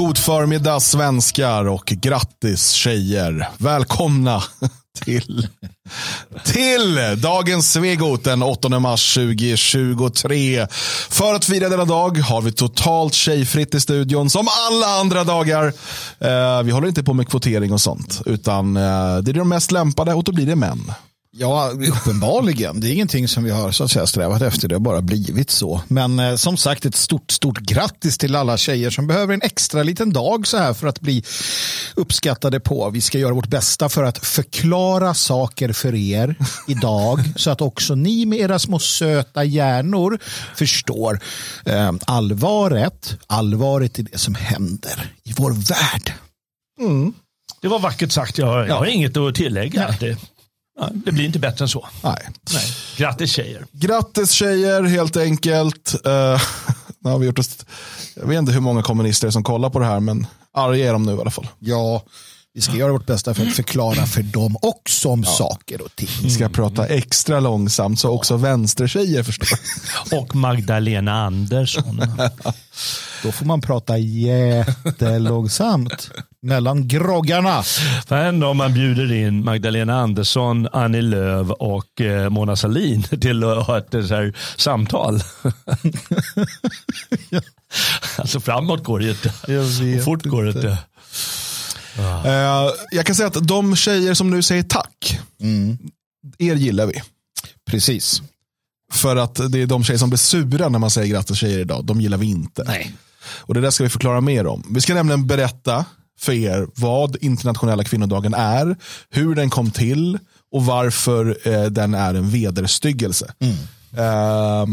God förmiddag svenskar och grattis tjejer. Välkomna till, till dagens Svegot den 8 mars 2023. För att fira denna dag har vi totalt tjejfritt i studion som alla andra dagar. Eh, vi håller inte på med kvotering och sånt utan eh, det är de mest lämpade och då blir det män. Ja, uppenbarligen. Det är ingenting som vi har så att säga, strävat efter. Det har bara blivit så. Men eh, som sagt, ett stort, stort grattis till alla tjejer som behöver en extra liten dag så här för att bli uppskattade på. Vi ska göra vårt bästa för att förklara saker för er idag så att också ni med era små söta hjärnor förstår eh, allvaret, allvaret i det som händer i vår värld. Mm. Det var vackert sagt. Jag, jag har inget att tillägga. Det, det blir inte bättre än så. Nej. Nej. Grattis tjejer. Grattis tjejer helt enkelt. Uh, har vi gjort ett, jag vet inte hur många kommunister som kollar på det här men arga är de nu i alla fall. Ja, vi ska göra vårt bästa för att förklara för dem också om ja. saker och ting. Vi ska prata extra långsamt så också vänstertjejer förstår. och Magdalena Andersson. Då får man prata jättelångsamt mellan groggarna. Vad händer om man bjuder in Magdalena Andersson, Annie Lööf och eh, Mona Sahlin till att ha ett så här, samtal? ja. Alltså framåt går det ju inte. Fort går det inte. Uh, jag kan säga att de tjejer som nu säger tack, mm. er gillar vi. Precis. För att det är de tjejer som blir sura när man säger grattis tjejer idag, de gillar vi inte. Nej. Och det där ska vi förklara mer om. Vi ska nämligen berätta för er vad internationella kvinnodagen är, hur den kom till och varför eh, den är en vederstyggelse. Mm. Uh,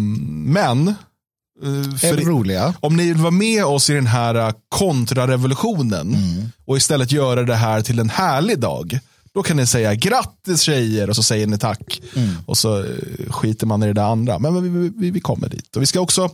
men eh, för roliga. Om ni vill vara med oss i den här eh, kontrarevolutionen mm. och istället göra det här till en härlig dag. Då kan ni säga grattis tjejer och så säger ni tack. Mm. Och så eh, skiter man i det där andra. Men vi, vi, vi kommer dit. Och vi ska också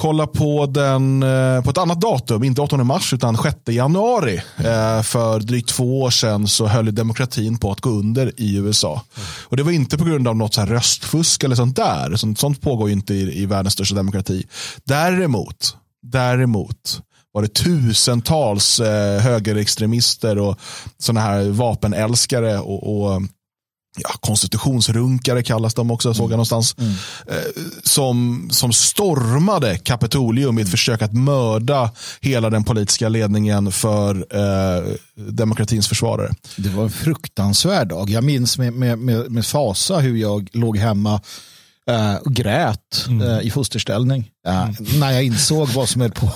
kolla på den eh, på ett annat datum, inte 8 mars utan 6 januari. Eh, för drygt två år sedan så höll demokratin på att gå under i USA. Och Det var inte på grund av något så röstfusk eller sånt där. Sånt, sånt pågår ju inte i, i världens största demokrati. Däremot, däremot var det tusentals eh, högerextremister och sådana här vapenälskare och, och ja, konstitutionsrunkare kallas de också, såg jag mm. någonstans. Mm. Eh, som, som stormade Kapitolium i ett försök att mörda hela den politiska ledningen för eh, demokratins försvarare. Det var en fruktansvärd dag. Jag minns med, med, med, med fasa hur jag låg hemma Uh, och grät mm. uh, i fosterställning. Mm. När jag insåg vad som är på,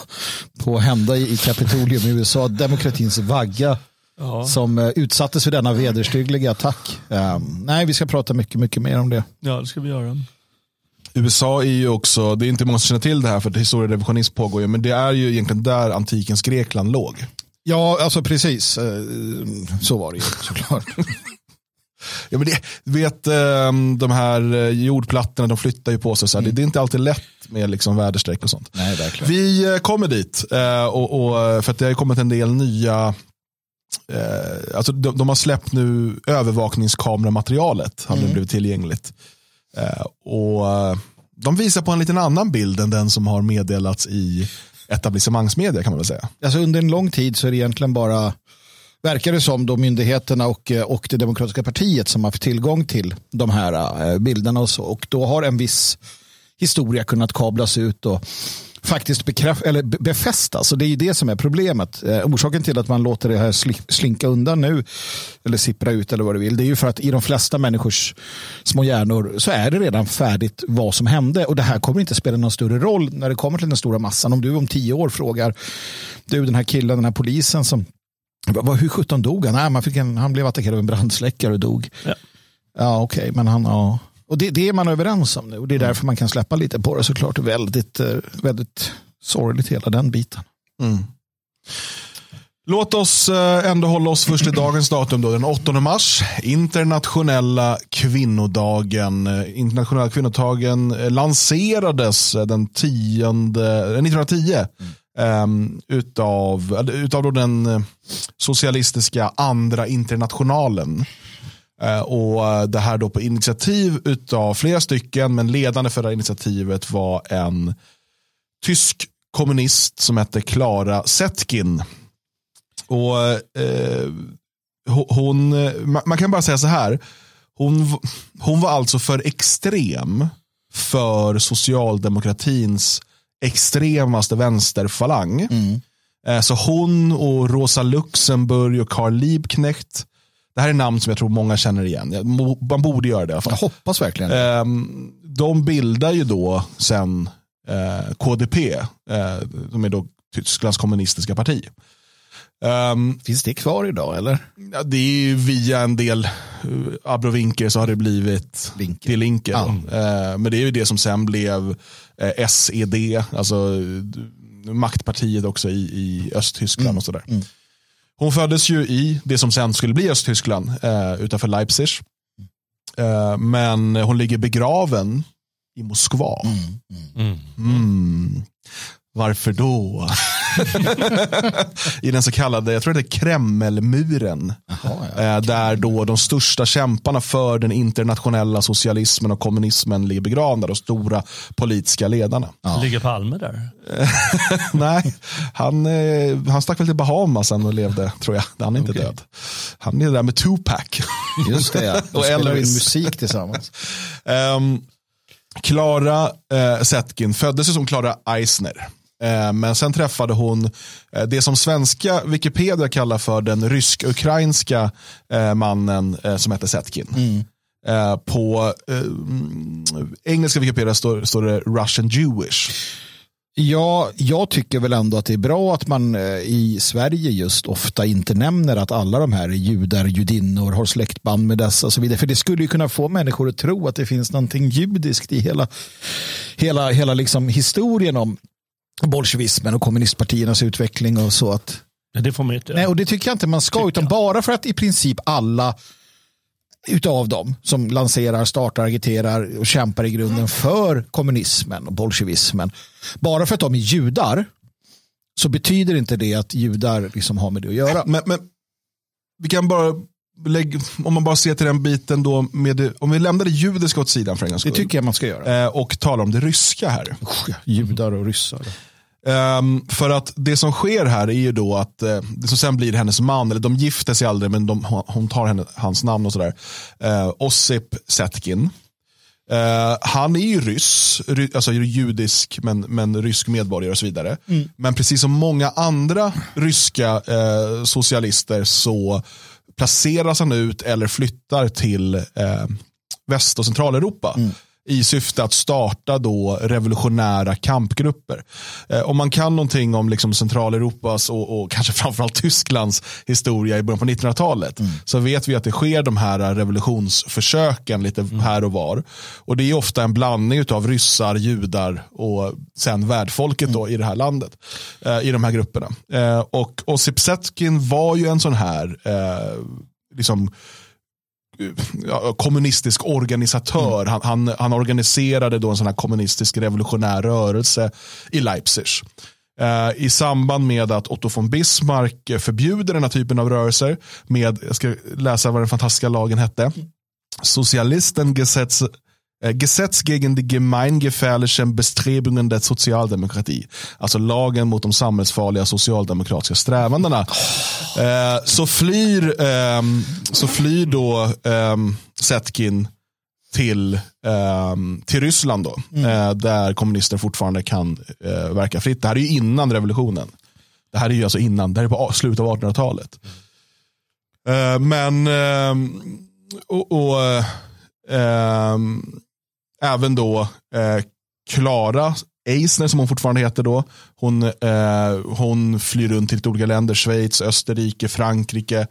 på att hända i, i Kapitolium i USA. Demokratins vagga ja. som uh, utsattes för denna vederstyggliga attack. nej, vi ska prata mycket, mycket mer om det. Ja, det ska vi göra. USA är ju också, det är inte många som känner till det här för att historierevisionism pågår ju, men det är ju egentligen där antikens Grekland låg. Ja, alltså precis. Så var det ju såklart. Ja, men det, vet, ehm, de här eh, jordplattorna de flyttar ju på sig. Så mm. det, är inte alltid lätt med liksom väderstreck och sånt. Nej, verkligen. Vi eh, kommer dit. Eh, och, och, för att det har kommit en del nya alltså de, de har släppt nu övervakningskameramaterialet. Har mm. blivit tillgängligt. och de visar på en liten annan bild än den som har meddelats i etablissemangsmedia kan man väl säga. Alltså under en lång tid så är det egentligen bara verkar det som då myndigheterna och, eh, och det demokratiska partiet som har haft tillgång till de här eh, bilderna och så. Och då har en viss historia kunnat kablas ut och faktiskt bekräft, eller befästas. Och det är ju det som är problemet. Eh, orsaken till att man låter det här slinka undan nu eller sippra ut eller vad du vill. Det är ju för att i de flesta människors små hjärnor så är det redan färdigt vad som hände. Och det här kommer inte spela någon större roll när det kommer till den stora massan. Om du om tio år frågar du den här killen, den här polisen som hur sjutton dog han? Nej, man fick en, han blev attackerad av en brandsläckare och dog. Ja, ja okej, okay, men han... Ja. Och det, det är man överens om nu och det är mm. därför man kan släppa lite på det såklart. Väldigt, eh, väldigt sorgligt hela den biten. Mm. Låt oss eh, ändå hålla oss först till dagens datum, då, den 8 mars. Internationella kvinnodagen. Eh, internationella kvinnodagen lanserades den 10, 1910. Mm um, utav, utav då den socialistiska andra internationalen. Uh, och det här då på initiativ utav flera stycken, men ledande för det här initiativet var en tysk kommunist som hette Klara Setkin. Och eh, hon, man kan bara säga så här, hon, hon var alltså för extrem för socialdemokratins extremaste vänsterfalang. Mm. Så hon och Rosa Luxemburg och Karl Liebknecht, det här är namn som jag tror många känner igen. Man borde göra det. Jag hoppas verkligen. Ehm, de bildar ju då sen eh, KDP, som är då Tysklands kommunistiska parti. Um, Finns det kvar idag eller? Ja, det är via en del uh, abrovinker så har det blivit Vinker. till Linker. Ja. Uh, men det är ju det som sen blev uh, SED, alltså maktpartiet också i, i Östtyskland mm. och sådär. Mm. Hon föddes ju i det som sen skulle bli Östtyskland uh, utanför Leipzig. Uh, men hon ligger begraven i Moskva. Mm. mm. mm. Varför då? I den så kallade, jag tror det är Kremlmuren. Aha, ja, eh, där då de största kämparna för den internationella socialismen och kommunismen ligger begravda. De stora politiska ledarna. Ja. Ligger Palme där? Nej, han, eh, han stack väl till Bahamas sen och levde, tror jag. Han är inte okay. död. Han är där med Tupac. Just det, ja. och Elvis. musik tillsammans. um, Klara eh, Setkin föddes som Klara Eisner. Eh, men sen träffade hon eh, det som svenska Wikipedia kallar för den rysk-ukrainska eh, mannen som heter Setkin. Mm. På engelska Wikipedia står, står det Russian Jewish. Ja, jag tycker väl ändå att det är bra att man i Sverige just ofta inte nämner att alla de här är judar, judinnor, har släktband med dessa och så vidare. För det skulle ju kunna få människor att tro att det finns någonting judiskt i hela, hela, hela liksom historien om bolsjevismen och kommunistpartiernas utveckling och så. att ja, Det får man inte. Nej, och det tycker jag inte man ska, tycka. utan bara för att i princip alla utav dem som lanserar, startar, agiterar och kämpar i grunden för kommunismen och bolsjevismen. Bara för att de är judar så betyder inte det att judar liksom har med det att göra. Men, men vi kan bara lägg, om man bara ser till den biten då, med om vi lämnar det judiska åt sidan för en gångs skull. Det tycker jag man ska göra. Eh, och talar om det ryska här. Judar och ryssar. Um, för att det som sker här är ju då att uh, det som sen blir hennes man, eller de gifter sig aldrig men de, hon tar henne, hans namn och sådär. Uh, Ossip Setkin. Uh, han är ju ryss, ry, alltså judisk men, men rysk medborgare och så vidare. Mm. Men precis som många andra ryska socialister så placeras han ut eller flyttar till eh, Väst och Centraleuropa. Mm i syfte att starta då revolutionära kampgrupper. Eh, om man kan någonting om liksom Centraleuropas och, och kanske framförallt Tysklands historia i början på 1900-talet mm. så vet vi att det sker de här revolutionsförsöken lite mm. här och var. Och det är ofta en blandning av ryssar, judar och sen värdfolket mm. då i det här landet. Eh, I de här grupperna. Eh, och Osip Setkin var ju en sån här eh, liksom kommunistisk organisatör. Mm. Han, han, han, organiserade då en sån här kommunistisk revolutionär rörelse i Leipzig. Eh, I samband med att Otto von Bismarck förbjuder den här typen av rörelser med, jag ska läsa vad den fantastiska lagen hette, Socialisten Gesetz Gesetz gegen die gemeingefährlichen Bestrebungen der Sozialdemokratie. Alltså lagen mot de samhällsfarliga socialdemokratiska strävandena. Oh. så, flyr, ehm, så flyr då Setkin till, um, till Ryssland då, mm. uh, där kommunister fortfarande kan verka fritt. Det här är ju innan revolutionen. Det här är ju alltså innan, det här är på slutet av 1800-talet. Uh, men, och, och även då eh, Klara eh, Eisner som hon fortfarande heter då. Hon, eh, hon flyr runt till lite olika länder, Schweiz, Österrike, Frankrike.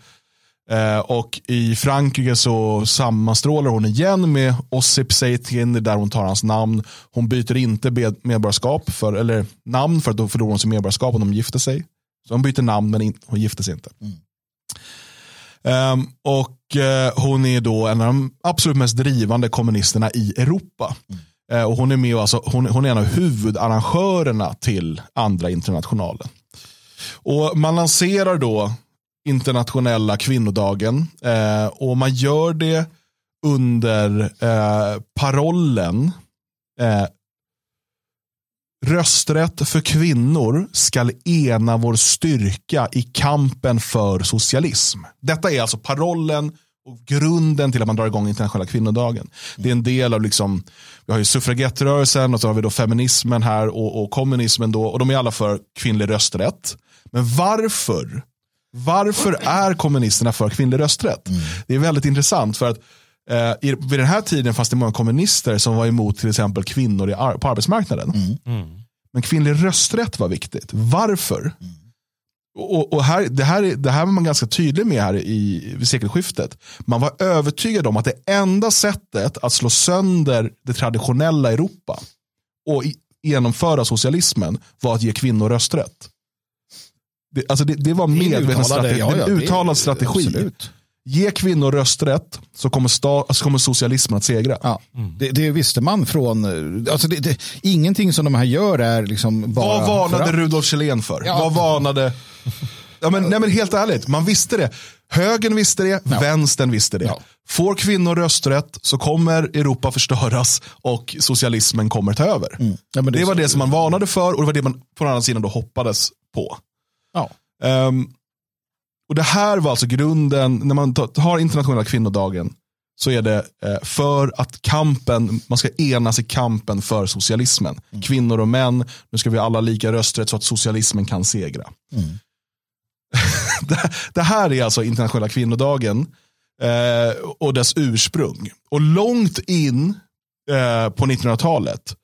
Eh, och i Frankrike så sammanstrålar hon igen med Ossip Seitin där hon tar hans namn. Hon byter inte medborgarskap, för, eller namn för att då förlorar hon sin medborgarskap om de gifter sig. Så hon byter namn men in, hon gifter sig inte. Mm. Um, och uh, hon är då en av de absolut mest drivande kommunisterna i Europa. Mm. Uh, och hon är med alltså, hon, hon, är en av huvudarrangörerna till andra internationalen. Och man lanserar då internationella kvinnodagen uh, och man gör det under parollen Rösträtt för kvinnor skall ena vår styrka i kampen för socialism. Detta är alltså parollen och grunden till att man drar igång internationella kvinnodagen. Det är en del av, liksom, vi har ju suffragettrörelsen och så har vi då feminismen här och, och kommunismen då och de är alla för kvinnlig rösträtt. Men varför? Varför är kommunisterna för kvinnlig rösträtt? Mm. Det är väldigt intressant för att eh, vid den här tiden fanns det många kommunister som var emot till exempel kvinnor i, på arbetsmarknaden. Mm. Mm. Men kvinnlig rösträtt var viktigt. Varför? Mm. Och, och, här, det, här, det här var man ganska tydlig med här i, vid sekelskiftet. Man var övertygad om att det enda sättet att slå sönder det traditionella Europa och i, genomföra socialismen var att ge kvinnor rösträtt. Det, alltså det, det var medveten strategi, ja, ja, en uttalad strategi. Absolut. Ge kvinnor rösträtt så kommer, sta, så kommer socialismen att segra. Ja, mm. det, det, visste man från... Alltså det, det, ingenting som de här gör är liksom bara... Vad varnade för... Rudolf Kjellén för? Ja. Vad varnade... Ja, men, nej, men helt ärligt, man visste det. Högern visste det, ja. vänstern visste det. Ja. Får kvinnor rösträtt så kommer Europa förstöras och socialismen kommer ta över. Mm. Ja, det, det var det som man varnade för och det var det man på den andra sidan då hoppades på. Ja. Um, och Det här var alltså grunden, när man har internationella kvinnodagen, så är det eh, för att kampen, man ska enas i kampen för socialismen. Mm. Kvinnor och män, nu ska vi alla lika rösträtt så att socialismen kan segra. Mm. det här är alltså internationella kvinnodagen eh, och dess ursprung. Och långt in eh, på 1900-talet,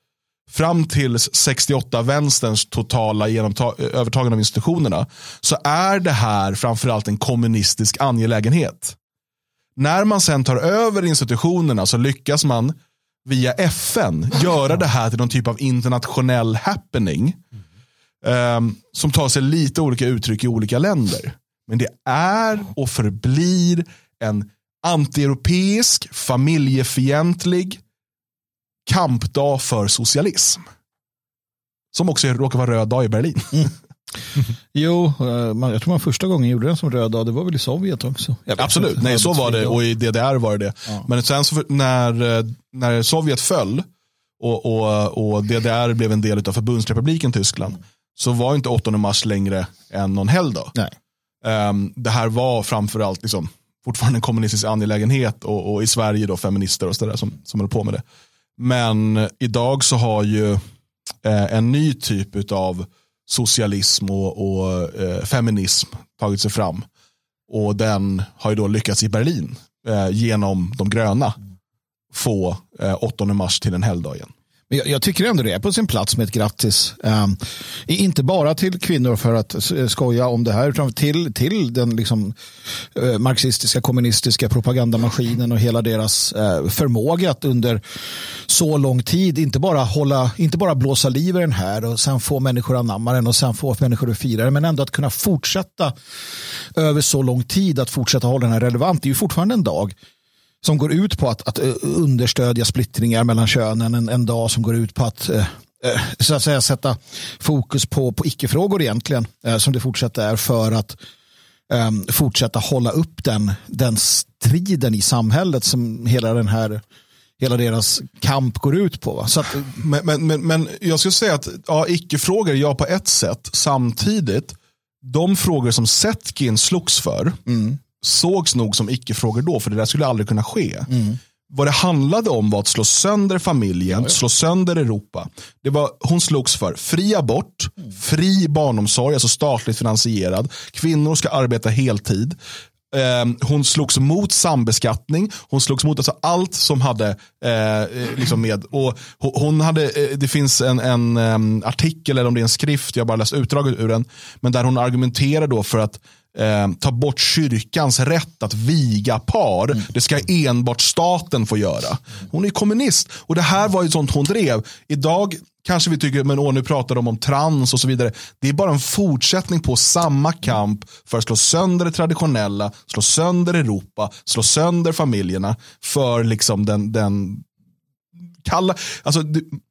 fram till 68 vänsterns totala övertagande av institutionerna, så är det här framförallt en kommunistisk angelägenhet. När man sen tar över institutionerna så lyckas man via FN göra det här till någon typ av internationell happening. Um, som tar sig lite olika uttryck i olika länder. Men det är och förblir en antieuropeisk, familjefientlig kampdag för socialism. Som också råkar vara röd dag i Berlin. Mm. Jo, eh, jag tror man första gången gjorde den som röd dag, det var väl i Sovjet också? Absolut, nej så var det och i DDR var det det. Ja. Men sen så när, eh, när Sovjet föll och, och, och DDR blev en del av förbundsrepubliken Tyskland så var inte 8 mars längre än någon helgdag. Um, det här var framförallt liksom, fortfarande en kommunistisk angelägenhet och, och i Sverige då feminister och sådär som, som håller på med det. Men idag så har ju eh, en ny typ av socialism och, och eh, feminism tagit sig fram. Och den har ju då lyckats i Berlin eh, genom de gröna få eh, 8 mars till en helgdag igen. Jag, jag, tycker ändå det är på sin plats med ett grattis. Um, inte bara till kvinnor för att eh, skoja om det här, utan till, till den liksom, uh, marxistiska, kommunistiska propagandamaskinen och hela deras uh, förmåga att under så lång tid inte bara, hålla, inte bara blåsa liv i den här och sen få människor att anamma den och sen få människor att fira den, men ändå att kunna fortsätta över så lång tid att fortsätta hålla den här relevant. Det är ju fortfarande en dag som går ut på att, att eh, understödja splittringar mellan könen. En, en dag som går ut på att eh, eh, så att säga sätta fokus på, på icke-frågor egentligen, som det fortsätter är för att um, fortsätta hålla upp den, den striden i samhället som hela den här hela deras kamp går ut på. Va? Så att, men, men, men, men jag skulle säga att ja, icke-frågor, ja på ett sätt. Samtidigt, de frågor som Setkin slogs för, mm sågs nog som icke-frågor då, för det där skulle aldrig kunna ske. Mm. Vad det handlade om var att slå sönder familjen, ja, slå sönder Europa. Det var, hon slogs för fri abort, mm. fri barnomsorg, alltså statligt finansierad. Kvinnor ska arbeta heltid. Eh, hon slogs mot sambeskattning. Hon slogs mot alltså allt som hade eh, liksom med. Och hon hade, eh, det finns en, en um, artikel eller om det är en skrift, jag har bara läst utdraget ur den. Men där hon argumenterar då för att eh, ta bort kyrkans rätt att viga par. Mm. Det ska enbart staten få göra. Hon är kommunist och det här var ju sånt hon drev. Idag kanske vi tycker, men åh, nu pratar de om trans och så vidare. Det är bara en fortsättning på samma kamp för att slå sönder det traditionella, slå sönder Europa, slå sönder familjerna för liksom den, den kalla, alltså,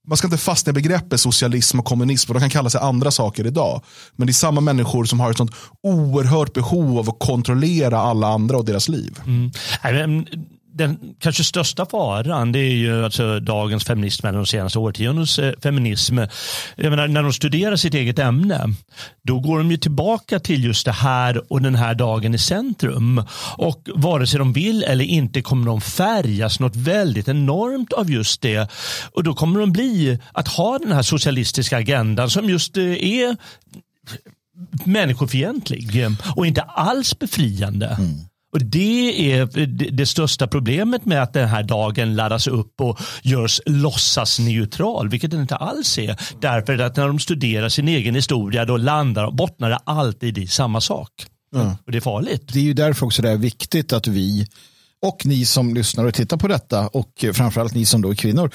man ska inte fastna i begreppet socialism och kommunism, Och de kan kalla sig andra saker idag. Men det är samma människor som har ett sånt oerhört behov av att kontrollera alla andra och deras liv. Mm den kanske största faran det är ju alltså dagens feminism eller de senaste årtiondens eh, feminism. Jag menar, när de studerar sitt eget ämne då går de ju tillbaka till just det här och den här dagen i centrum. Och vare sig de vill eller inte kommer de färgas något väldigt enormt av just det. Och då kommer de bli att ha den här socialistiska agendan som just eh, är människofientlig och inte alls befriande. Mm. Och Det är det största problemet med att den här dagen laddas upp och görs låtsasneutral, vilket den inte alls är. Därför att när de studerar sin egen historia då landar bottnar det alltid i samma sak. Mm. Och Det är farligt. Det är ju därför också det är viktigt att vi och ni som lyssnar och tittar på detta och framförallt ni som då är kvinnor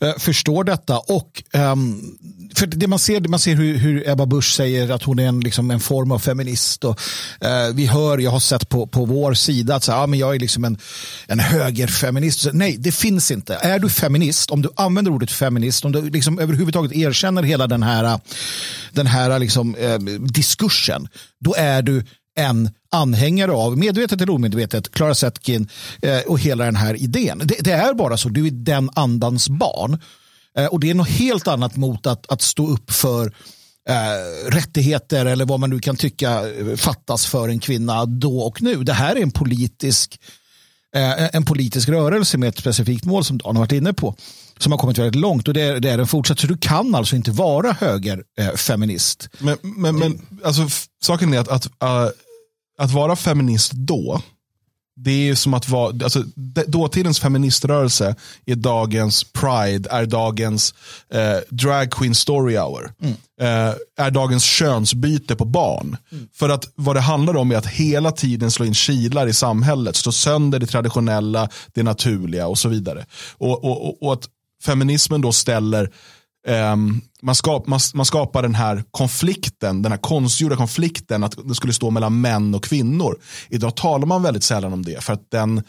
eh, förstår detta. Och um, för det man ser, man ser hur, hur, Ebba Busch säger att hon är en, liksom en form av feminist. Och, eh, vi hör, jag har sett på, på vår sida att så, ah, men jag är liksom en, en högerfeminist. Så, nej, det finns inte. Är du feminist, om du använder ordet feminist, om du liksom överhuvudtaget erkänner hela den här, den här liksom, eh, diskursen, då är du en anhängare av, medvetet eller omedvetet, Clara Zetkin eh, och hela den här idén. Det, det, är bara så, du är den andans barn. Eh, och det är något helt annat mot att, att stå upp för eh, rättigheter eller vad man nu kan tycka eh, fattas för en kvinna då och nu. Det här är en politisk eh, en politisk rörelse med ett specifikt mål som Dan har varit inne på som har kommit väldigt långt och det är, det är den fortsatt. Så du kan alltså inte vara högerfeminist. Eh, men, men, men alltså, saken är att, att uh, att vara feminist då, det är som att vara, alltså, dåtidens feministrörelse är dagens pride, är dagens eh, drag queen story hour. Mm. Eh, är dagens könsbyte på barn. Mm. För att vad det handlar om är att hela tiden slå in kilar i samhället, slå sönder det traditionella, det naturliga och så vidare. Och, och, och, och att feminismen då ställer Um, man, skap, man, man, skapar den här konflikten, den här konstgjorda konflikten att det skulle stå mellan män och kvinnor. Idag talar man väldigt sällan om det för att den,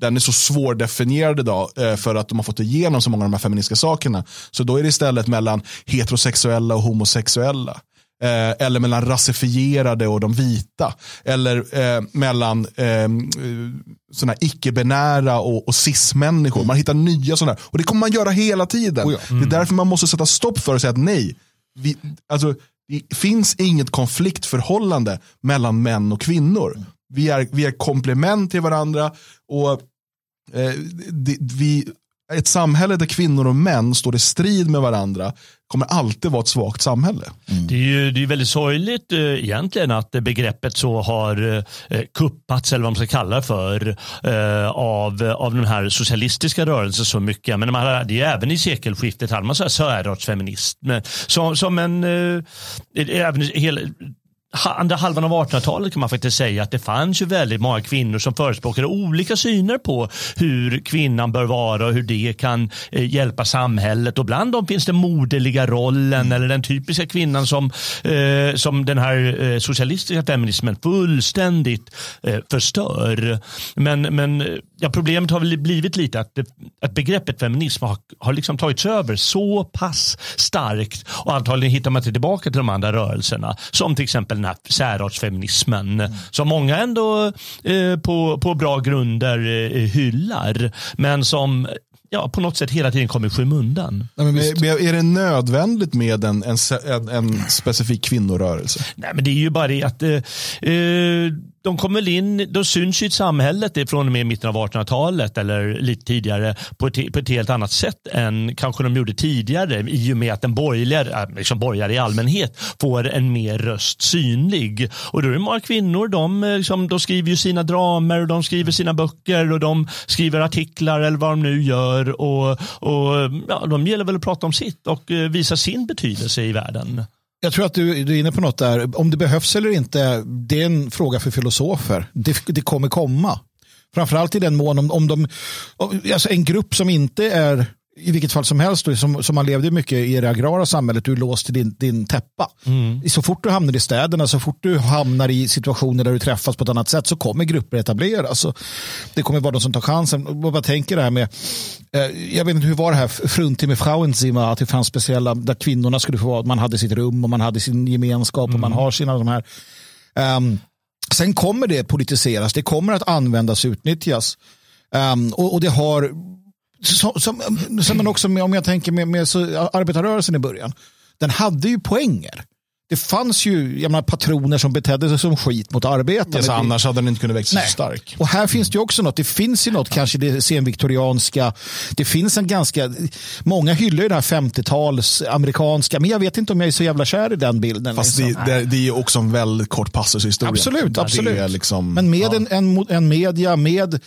den är så svårdefinierad idag uh, för att de har fått igenom så många av de här feministiska sakerna. Så då är det istället mellan heterosexuella och homosexuella. Eh, eller mellan rasifierade och de vita. Eller eh, mellan eh, såna icke-binära och, och cis-människor. Man hittar nya sådana. Och det kommer man göra hela tiden. Oh ja. mm. Det är mm. därför man måste sätta stopp för och säga att nej. Vi, alltså, det finns inget konfliktförhållande mellan män och kvinnor. Vi är, vi är komplement till varandra. och eh, det, vi, Ett samhälle där kvinnor och män står i strid med varandra kommer alltid vara ett svagt samhälle. Mm. Det är ju det är väldigt sorgligt eh, egentligen att begreppet så har eh, kuppats eller vad man ska kalla det för eh, av, av den här socialistiska rörelsen så mycket. Men man hade, det är även i sekelskiftet hade man så här särartsfeminism som, som en eh, även hela, andra halvan av 1800-talet kan man faktiskt säga att det fanns ju väldigt många kvinnor som förespråkade olika syner på hur kvinnan bör vara och hur det kan eh, hjälpa samhället. Och bland dem finns den moderliga rollen mm. eller den typiska kvinnan som, eh, som den här eh, socialistiska feminismen fullständigt eh, förstör. Men, men ja, problemet har väl blivit lite att, att begreppet feminism har, har liksom tagits över så pass starkt och antagligen hittar man inte tillbaka till de andra rörelserna som till exempel den här särartsfeminismen mm. som många ändå eh, på, på bra grunder eh, hyllar men som ja, på något sätt hela tiden kommer i skymundan. Ja, men är det nödvändigt med en, en, en, en specifik kvinnorörelse? Nej, men det är ju bara det att eh, de de kommer in, de syns i samhället från och med mitten av 1800-talet eller lite tidigare på ett, på ett helt annat sätt än kanske de gjorde tidigare i och med att den borgerliga, äh, liksom borgare i allmänhet får en mer röst synlig. Och då är det många kvinnor, de, eh, liksom, de skriver ju sina dramer och de skriver sina böcker och de skriver artiklar eller vad de nu gör och, och ja, de gäller väl att prata om sitt och eh, visa sin betydelse i världen. Jag tror att du, du är inne på något där. Om det behövs eller inte, det är en fråga för filosofer. Det, det kommer komma. Framförallt i den mån om, om de, alltså en grupp som inte är i vilket fall som helst, som, som man levde mycket i det agrara samhället, du är låst till din, din täppa. Mm. Så fort du hamnar i städerna, så fort du hamnar i situationer där du träffas på ett annat sätt så kommer grupper etableras. det kommer vara de som tar chansen. Jag tänker det här med, eh, jag vet inte hur var det här, Frunti med Frauenzimmer, att det fanns speciella, där kvinnorna skulle få vara, man hade sitt rum och man hade sin gemenskap mm. och man mm. har sina de här. Um, sen kommer det politiseras, det kommer att användas och utnyttjas. Um, och, och, det har, som, som, som också med, om jag tänker med, med så, arbetarrörelsen i början, den hade ju poänger det fanns ju jag menar, patroner som betedde sig som skit mot arbetarna. Yes, annars hade den inte kunnat växa så stark. Och här finns det också något. Det finns ju något, kanske det senviktorianska. Det finns en ganska, många hyllar ju det här 50-tals amerikanska, men jag vet inte om jag är så jävla kär i den bilden. Fast liksom. det, det, det, är också en väldigt kort passus historien. Absolut, absolut. Liksom, men med ja. en, en, en media, med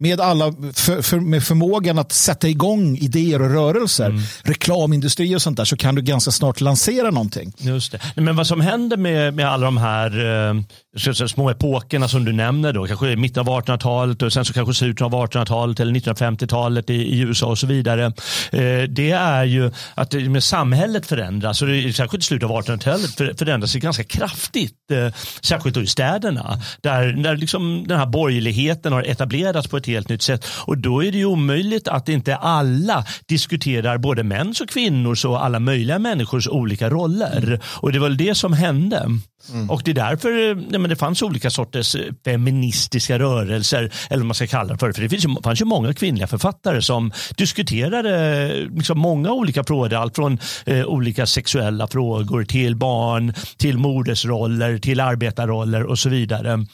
med alla för, för, med förmågan att sätta igång idéer och rörelser, mm. reklamindustri och sånt där, så kan du ganska snart lansera någonting. Just det. Men vad som händer med, med alla de här eh, säga, små epokerna som du nämner, då, kanske i mitten av 1800-talet och sen så kanske slutet av 1800-talet eller 1950-talet i, i, USA och så vidare. Eh, det är ju att med samhället förändras, och det, särskilt i slutet av 1800-talet för, förändras det ganska kraftigt, eh, särskilt i städerna, där, där liksom den här borgerligheten har etablerats på ett helt nytt sätt. Och då är det ju omöjligt att inte alla diskuterar både mäns och kvinnors och alla möjliga människors olika roller. Mm. Och det var väl det som hände. Mm. Och det är därför ja, men det fanns olika sorters feministiska rörelser, eller vad man ska kalla det för. För det finns ju, fanns ju många kvinnliga författare som diskuterade liksom många olika frågor. Allt från eh, olika sexuella frågor till barn, till modersroller, till arbetarroller och så vidare.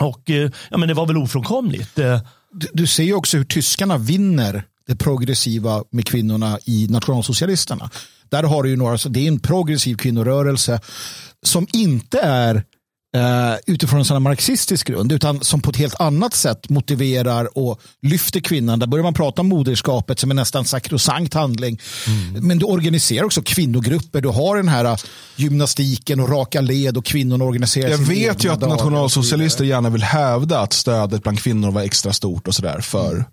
Och eh, ja, men det var väl ofrånkomligt. Eh, du, du ser ju också hur tyskarna vinner det progressiva med kvinnorna i nationalsocialisterna. Där har du ju några, det är en progressiv kvinnorörelse som inte är Uh, utifrån en sån marxistisk grund utan som på ett helt annat sätt motiverar och lyfter kvinnan. Där börjar man prata om moderskapet som en nästan sakrosankt handling. Mm. Men du organiserar också kvinnogrupper. Du har den här gymnastiken och raka led och kvinnorna organiserar Jag vet ju att nationalsocialister gärna vill hävda att stödet bland kvinnor var extra stort och sådär för mm.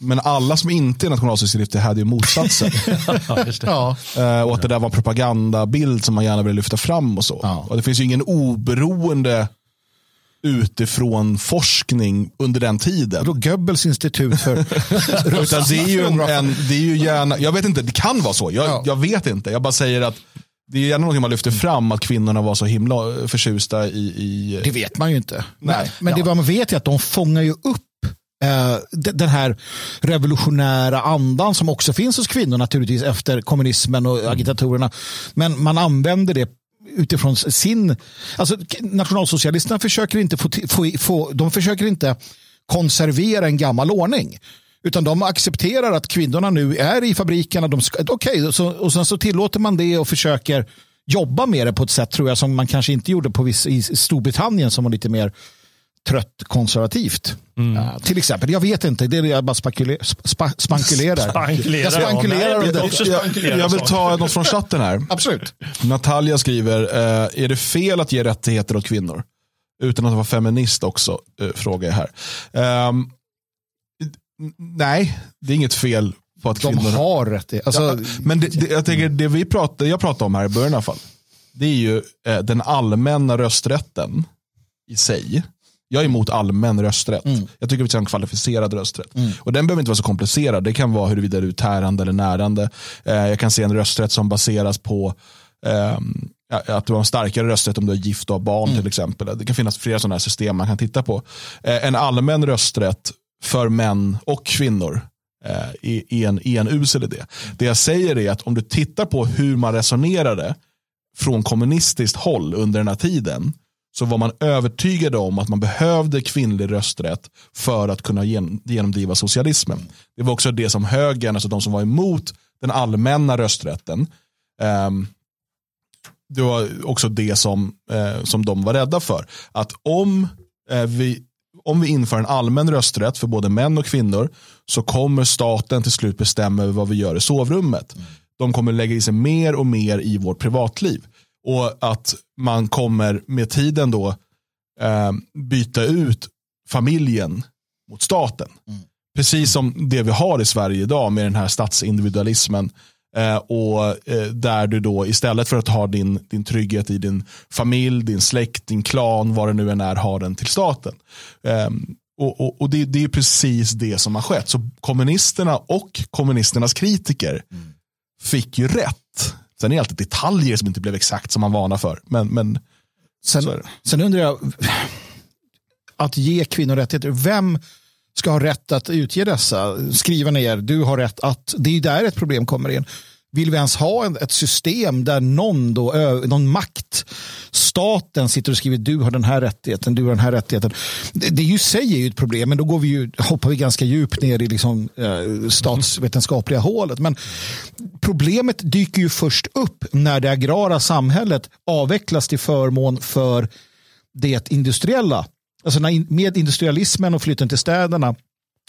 Men alla som inte är nationalsocialister hade ju motsatsen. ja, uh, och att det där var en propagandabild som man gärna ville lyfta fram och så. Ja. Och det finns ju ingen oberoende utifrån forskning under den tiden. Då Goebbels institut för Utan det är ju en, en, det är ju gärna, jag vet inte, det kan vara så. Jag, ja. jag vet inte. Jag bara säger att det är gärna någonting man lyfter fram att kvinnorna var så himla förtjusta i... i... Det vet man ju inte. Nej. Men ja. det man vet är att de fångar ju upp Eh, den här revolutionära andan som också finns hos kvinnor naturligtvis efter kommunismen och agitatorerna. Men man använder det utifrån sin... Alltså, nationalsocialisterna försöker inte få, få, få, de försöker inte konservera en gammal ordning. Utan de accepterar att kvinnorna nu är i fabrikerna. Okej, okay, och sen så tillåter man det och försöker jobba med det på ett sätt tror jag som man kanske inte gjorde på viss, i Storbritannien som var lite mer trött konservativt. Mm. Till exempel, jag vet inte, det är jag bara spekuler, spa, spankulerar. spankulerar. Jag spankulerar. Ja, jag, jag, vill ta något från chatten här. Absolut. Natalia skriver, uh, är det fel att ge rättigheter åt kvinnor? Utan att vara feminist också, uh, frågar jag här. Um, nej, det är inget fel på att De kvinnor... har rättigheter. Alltså, ja, men det, det, jag tänker, det vi pratar, jag pratar om här i början i alla fall, det är ju den allmänna rösträtten i sig jag är emot allmän rösträtt. Mm. Jag tycker vi ska ha en kvalificerad rösträtt. Mm. Och Den behöver inte vara så komplicerad. Det kan vara huruvida du är tärande eller närande. Eh, jag kan se en rösträtt som baseras på eh, att du har en starkare rösträtt om du är gift och har barn mm. till exempel. Det kan finnas flera sådana här system man kan titta på. Eh, en allmän rösträtt för män och kvinnor är eh, en, är en usel idé. Det jag säger är att om du tittar på hur man resonerade från kommunistiskt håll under den här tiden så var man övertygade om att man behövde kvinnlig rösträtt för att kunna genomdriva socialismen. Det var också det som högern, alltså de som var emot den allmänna rösträtten, eh, det var också det som, eh, som de var rädda för. Att om, eh, vi, om vi inför en allmän rösträtt för både män och kvinnor så kommer staten till slut bestämma över vad vi gör i sovrummet. De kommer lägga i sig mer och mer i vårt privatliv. Och att man kommer med tiden då eh, byta ut familjen mot staten. Mm. Precis som det vi har i Sverige idag med den här statsindividualismen. Eh, och eh, Där du då istället för att ha din, din trygghet i din familj, din släkt, din klan, vad det nu än är, har den till staten. Eh, och, och, och det, det, är precis det som har skett. Så kommunisterna och kommunisternas kritiker mm. fick ju rätt. Sen är det alltid detaljer som inte blev exakt som man vanar för. Men, men sen, sen undrar jag, att ge kvinnor rättigheter, vem ska ha rätt att utge dessa, skriva ner, du har rätt att, det är där ett problem kommer in. Vill vi ens ha ett system där någon, då, någon makt, staten sitter och skriver du har den här rättigheten, du har den här rättigheten. Det, det ju säger ju ett problem, men då går vi ju, hoppar vi ganska djupt ner i liksom, eh, statsvetenskapliga hålet. Men problemet dyker ju först upp när det agrara samhället avvecklas till förmån för det industriella. Alltså när, med industrialismen och flytten till städerna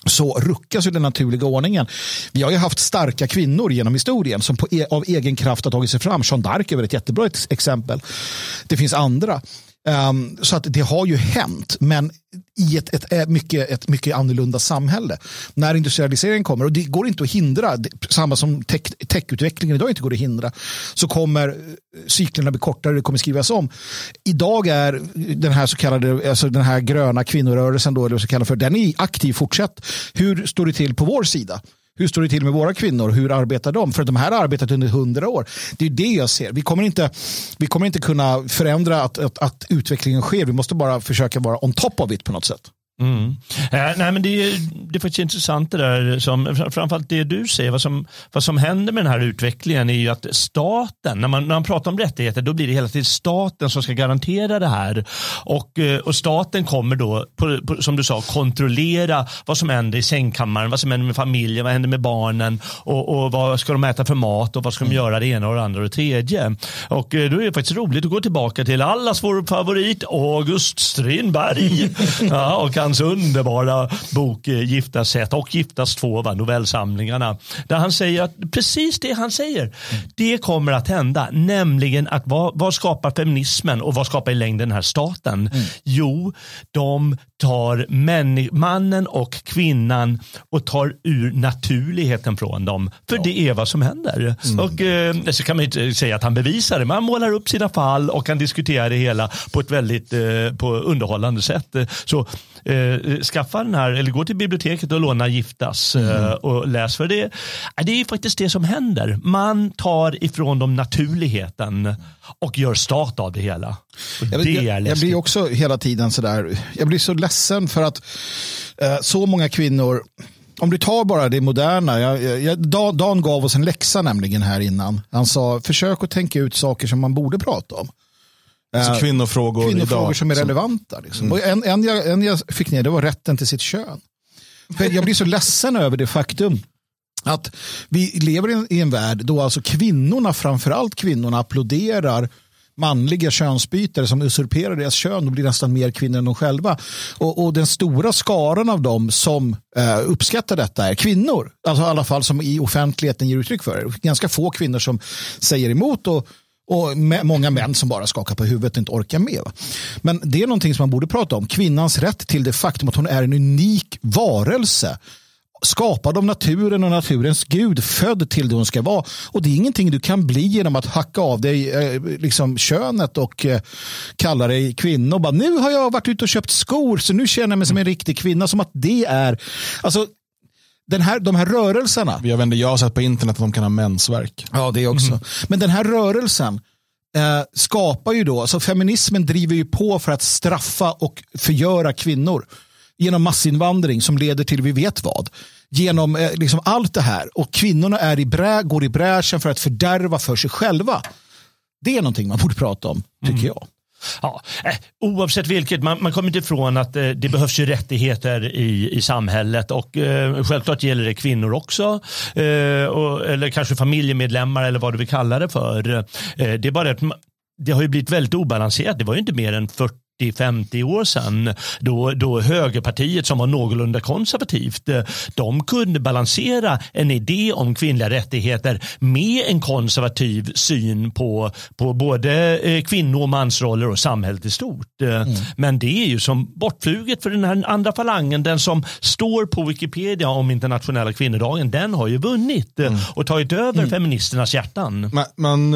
så ruckas ju den naturliga ordningen. Vi har ju haft starka kvinnor genom historien som på, e- av egen kraft har tagit sig fram. Jean d'Arc är väl ett jättebra exempel. Det finns andra. Um, så att det har ju hänt, men i ett, ett, ett, mycket, ett mycket annorlunda samhälle. När industrialiseringen kommer, och det går inte att hindra, samma som tech, techutvecklingen idag inte går att hindra, så kommer eh, cyklerna bli kortare, det kommer skrivas om. Idag är den här så kallade, alltså den här gröna kvinnorörelsen, då, eller så kallar för, den är aktiv fortsatt. Hur står det till på vår sida? Hur står det till med våra kvinnor? Hur arbetar de? För de här har arbetat under hundra år. Det är det jag ser. Vi kommer inte, vi kommer inte kunna förändra att, att, att utvecklingen sker. Vi måste bara försöka vara on top of it på något sätt. Mm. Eh, nej, men det, det är faktiskt intressant det där, som, framförallt det du säger, vad som, vad som händer med den här utvecklingen är ju att staten, när man, när man pratar om rättigheter, då blir det hela tiden staten som ska garantera det här. Och, eh, och staten kommer då, på, på, som du sa, kontrollera vad som händer i sängkammaren, vad som händer med familjen, vad händer med barnen och, och vad ska de äta för mat och vad ska de göra det ena och det andra och det tredje. Och eh, då är det faktiskt roligt att gå tillbaka till allas vår favorit August Strindberg. ja, och hans underbara bok eh, Giftas ett och Giftas två, va, novellsamlingarna. Där han säger att precis det han säger, det kommer att hända. Nämligen att vad, vad skapar feminismen och vad skapar i längden den här staten? Mm. Jo, de tar män, mannen och kvinnan och tar ur naturligheten från dem. För ja. det är vad som händer. Mm. Och, eh, så kan man inte säga att han bevisar det, men han målar upp sina fall och kan diskutera det hela på ett väldigt eh, på underhållande sätt. Så eh, skaffa den här, eller gå till biblioteket och låna Giftas mm. eh, och läs för det. Det är faktiskt det som händer. Man tar ifrån dem naturligheten och gör stat av det hela. Jag, jag, jag, blir också hela tiden sådär, jag blir så ledsen för att eh, så många kvinnor om du tar bara det moderna. Jag, jag, Dan gav oss en läxa nämligen här innan. Han sa försök att tänka ut saker som man borde prata om. Alltså eh, kvinnofrågor, kvinnofrågor idag. som är relevanta. Liksom. Mm. en, en, jag, en jag fick ner det var rätten till sitt kön. För jag blir så ledsen över det faktum att vi lever i en värld då alltså kvinnorna, framförallt kvinnorna, applåderar manliga könsbytare som usurperar deras kön och blir nästan mer kvinnor än de själva. Och, och den stora skaran av dem som eh, uppskattar detta är kvinnor. Alltså i alla fall som i offentligheten ger uttryck för det. Ganska få kvinnor som säger emot och och många män som bara skakar på huvudet och inte orkar med. Men det är någonting som man borde prata om. Kvinnans rätt till det faktum att hon är en unik varelse. Skapad av naturen och naturens gud. Född till det hon ska vara. Och det är ingenting du kan bli genom att hacka av dig eh, liksom könet och eh, kalla dig kvinna. Och bara, nu har jag varit ute och köpt skor så nu känner jag mig som en riktig kvinna. Som att det är... Alltså, den här, de här rörelserna. Jag, vet jag har sett på internet att de kan ha mensvärk. Ja, det också. Mm. Men den här rörelsen eh, skapar ju då, alltså feminismen driver ju på för att straffa och förgöra kvinnor genom massinvandring som leder till vi vet vad. Genom eh, liksom allt det här och kvinnorna är i brä, går i bräschen för att fördärva för sig själva. Det är någonting man borde prata om, tycker mm. jag. Ja, eh, oavsett vilket, man, man kommer inte ifrån att eh, det behövs ju rättigheter i, i samhället och eh, självklart gäller det kvinnor också. Eh, och, eller kanske familjemedlemmar eller vad du vill kalla det för. Eh, det är bara att det har ju blivit väldigt obalanserat. Det var ju inte mer än 40 40-50 år sedan då, då högerpartiet som var någorlunda konservativt eh, de kunde balansera en idé om kvinnliga rättigheter med en konservativ syn på, på både eh, kvinno och mansroller och samhället i stort. Eh, mm. Men det är ju som bortfluget för den här andra falangen, den som står på Wikipedia om internationella kvinnodagen, den har ju vunnit mm. och tagit över mm. feministernas hjärtan. Man, man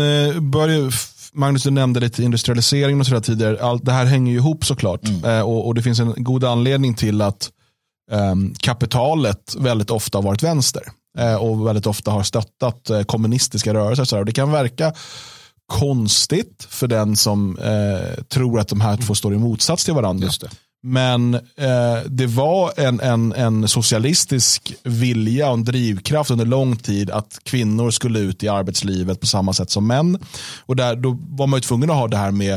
börjar Magnus, du nämnde lite industrialisering och sådär tidigare. Allt det här hänger ju ihop såklart. Mm. Eh, och, och, det finns en god anledning till att eh, kapitalet väldigt ofta har varit vänster. Eh, och väldigt ofta har stöttat eh, kommunistiska rörelser. Så och det kan verka konstigt för den som eh, tror att de här två står i motsats till varandra. Men eh, det var en, en, en socialistisk vilja och en drivkraft under lång tid att kvinnor skulle ut i arbetslivet på samma sätt som män. Och där, då var man ju tvungen att ha det här med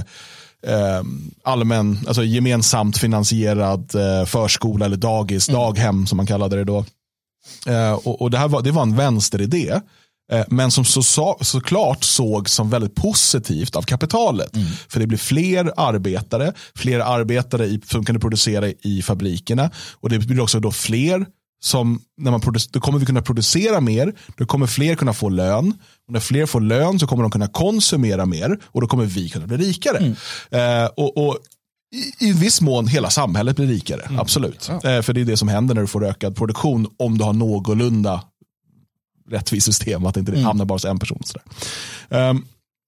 eh, allmän, alltså gemensamt finansierad eh, förskola eller dagis, mm. daghem som man kallade det då. Eh, och, och det, här var, det var en vänsteridé. Eh, men som så, så, såklart såg som väldigt positivt av kapitalet. Mm. För det blir fler arbetare, fler arbetare i, som kan producera i fabrikerna. Och det blir också då fler som, när man då kommer vi kunna producera mer, då kommer fler kunna få lön. Och när fler får lön så kommer de kunna konsumera mer och då kommer vi kunna bli rikare. Mm. Eh, och, och i, i viss mån hela samhället blir rikare, mm. absolut. Ja. Eh, för det är det som händer när du får ökad produktion om du har någorlunda rättvist system, att det inte mm. hamnar bara hos en person. Um,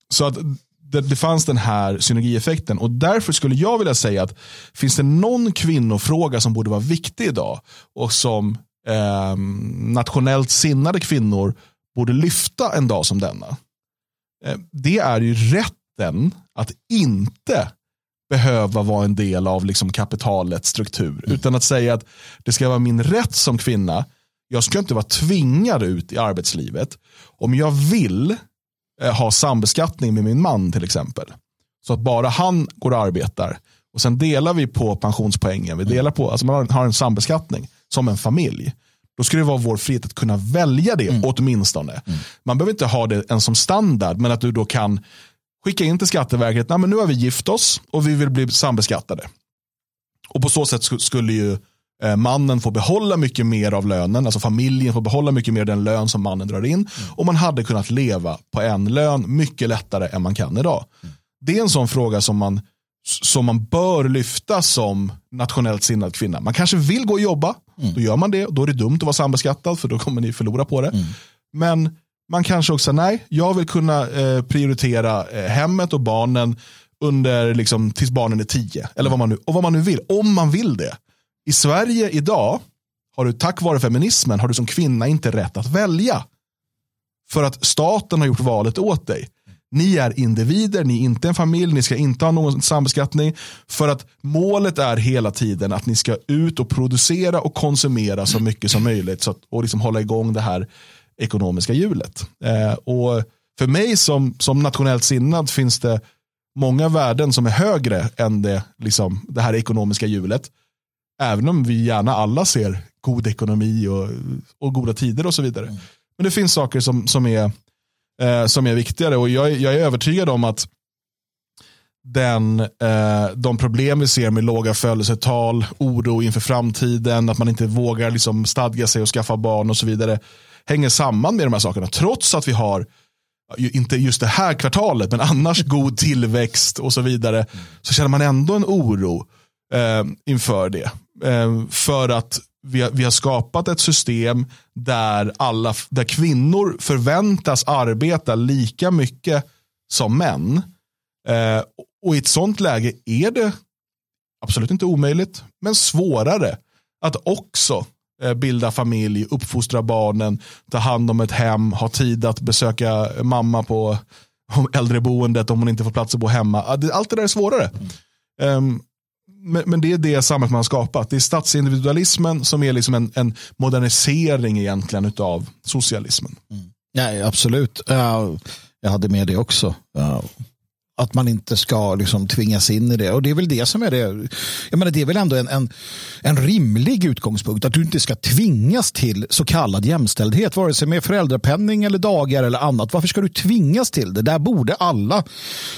så att det, det, fanns den här synergieffekten och därför skulle jag vilja säga att finns det någon kvinnofråga som borde vara viktig idag och som eh, nationellt sinnade kvinnor borde lyfta en dag som denna. Eh, det är ju rätten att inte behöva vara en del av liksom kapitalets struktur. Mm. Utan att säga att det ska vara min rätt som kvinna jag ska inte vara tvingad ut i arbetslivet. Om jag vill eh, ha sambeskattning med min man till exempel. Så att bara han går och arbetar. Och sen delar vi på pensionspoängen. Vi delar på, alltså man har en sambeskattning som en familj. Då ska det vara vår frihet att kunna välja det mm. åtminstone. Mm. Man behöver inte ha det en som standard, men att du då kan skicka in till Skatteverket, Nej, men nu har vi gift oss och vi vill bli sambeskattade. Och på så sätt skulle ju mannen får behålla mycket mer av lönen, alltså familjen får behålla mycket mer av den lön som mannen drar in. Mm. Och man hade kunnat leva på en lön mycket lättare än man kan idag. Mm. Det är en sån fråga som man, som man bör lyfta som nationellt sinnad kvinna. Man kanske vill gå och jobba, mm. då gör man det. Då är det dumt att vara sambeskattad för då kommer ni förlora på det. Mm. Men man kanske också, nej, jag vill kunna eh, prioritera eh, hemmet och barnen under liksom, tills barnen är tio. Eller vad man nu, och vad man nu vill, om man vill det. I Sverige idag har du tack vare feminismen har du som kvinna inte rätt att välja. För att staten har gjort valet åt dig. Ni är individer, ni är inte en familj, ni ska inte ha någon sambeskattning. För att målet är hela tiden att ni ska ut och producera och konsumera så mycket som möjligt. Så att, och liksom hålla igång det här ekonomiska hjulet. Eh, och för mig som, som nationellt sinnad finns det många värden som är högre än det, liksom, det här ekonomiska hjulet. Även om vi gärna alla ser god ekonomi och, och goda tider och så vidare. Mm. Men det finns saker som, som, är, eh, som är viktigare och jag, jag är övertygad om att den, eh, de problem vi ser med låga födelsetal, oro inför framtiden, att man inte vågar liksom stadga sig och skaffa barn och så vidare, hänger samman med de här sakerna. Trots att vi har, inte just det här kvartalet, men annars god tillväxt och så vidare, mm. så känner man ändå en oro eh, inför det. Eh, för att vi har, vi har, skapat ett system där, alla, där kvinnor förväntas arbeta lika mycket som män. Eh, och i ett sånt läge är det absolut inte omöjligt, men svårare att också eh, bilda familj, uppfostra barnen, ta hand om ett hem, ha tid att besöka mamma på äldreboendet om hon inte får plats att bo hemma. Allt det där är svårare. Mm. Um, men, men, det är det samhället man har skapat. Det är statsindividualismen som är liksom en, en modernisering egentligen av socialismen. Mm. Nej, absolut. Uh, jag hade med det också. Uh, att man inte ska liksom tvingas in i det. Och det är väl det som är det. Jag menar, det är väl ändå en, en, en rimlig utgångspunkt. Att du inte ska tvingas till så kallad jämställdhet. Vare sig med föräldrapenning eller dagar eller annat. Varför ska du tvingas till det? Där borde alla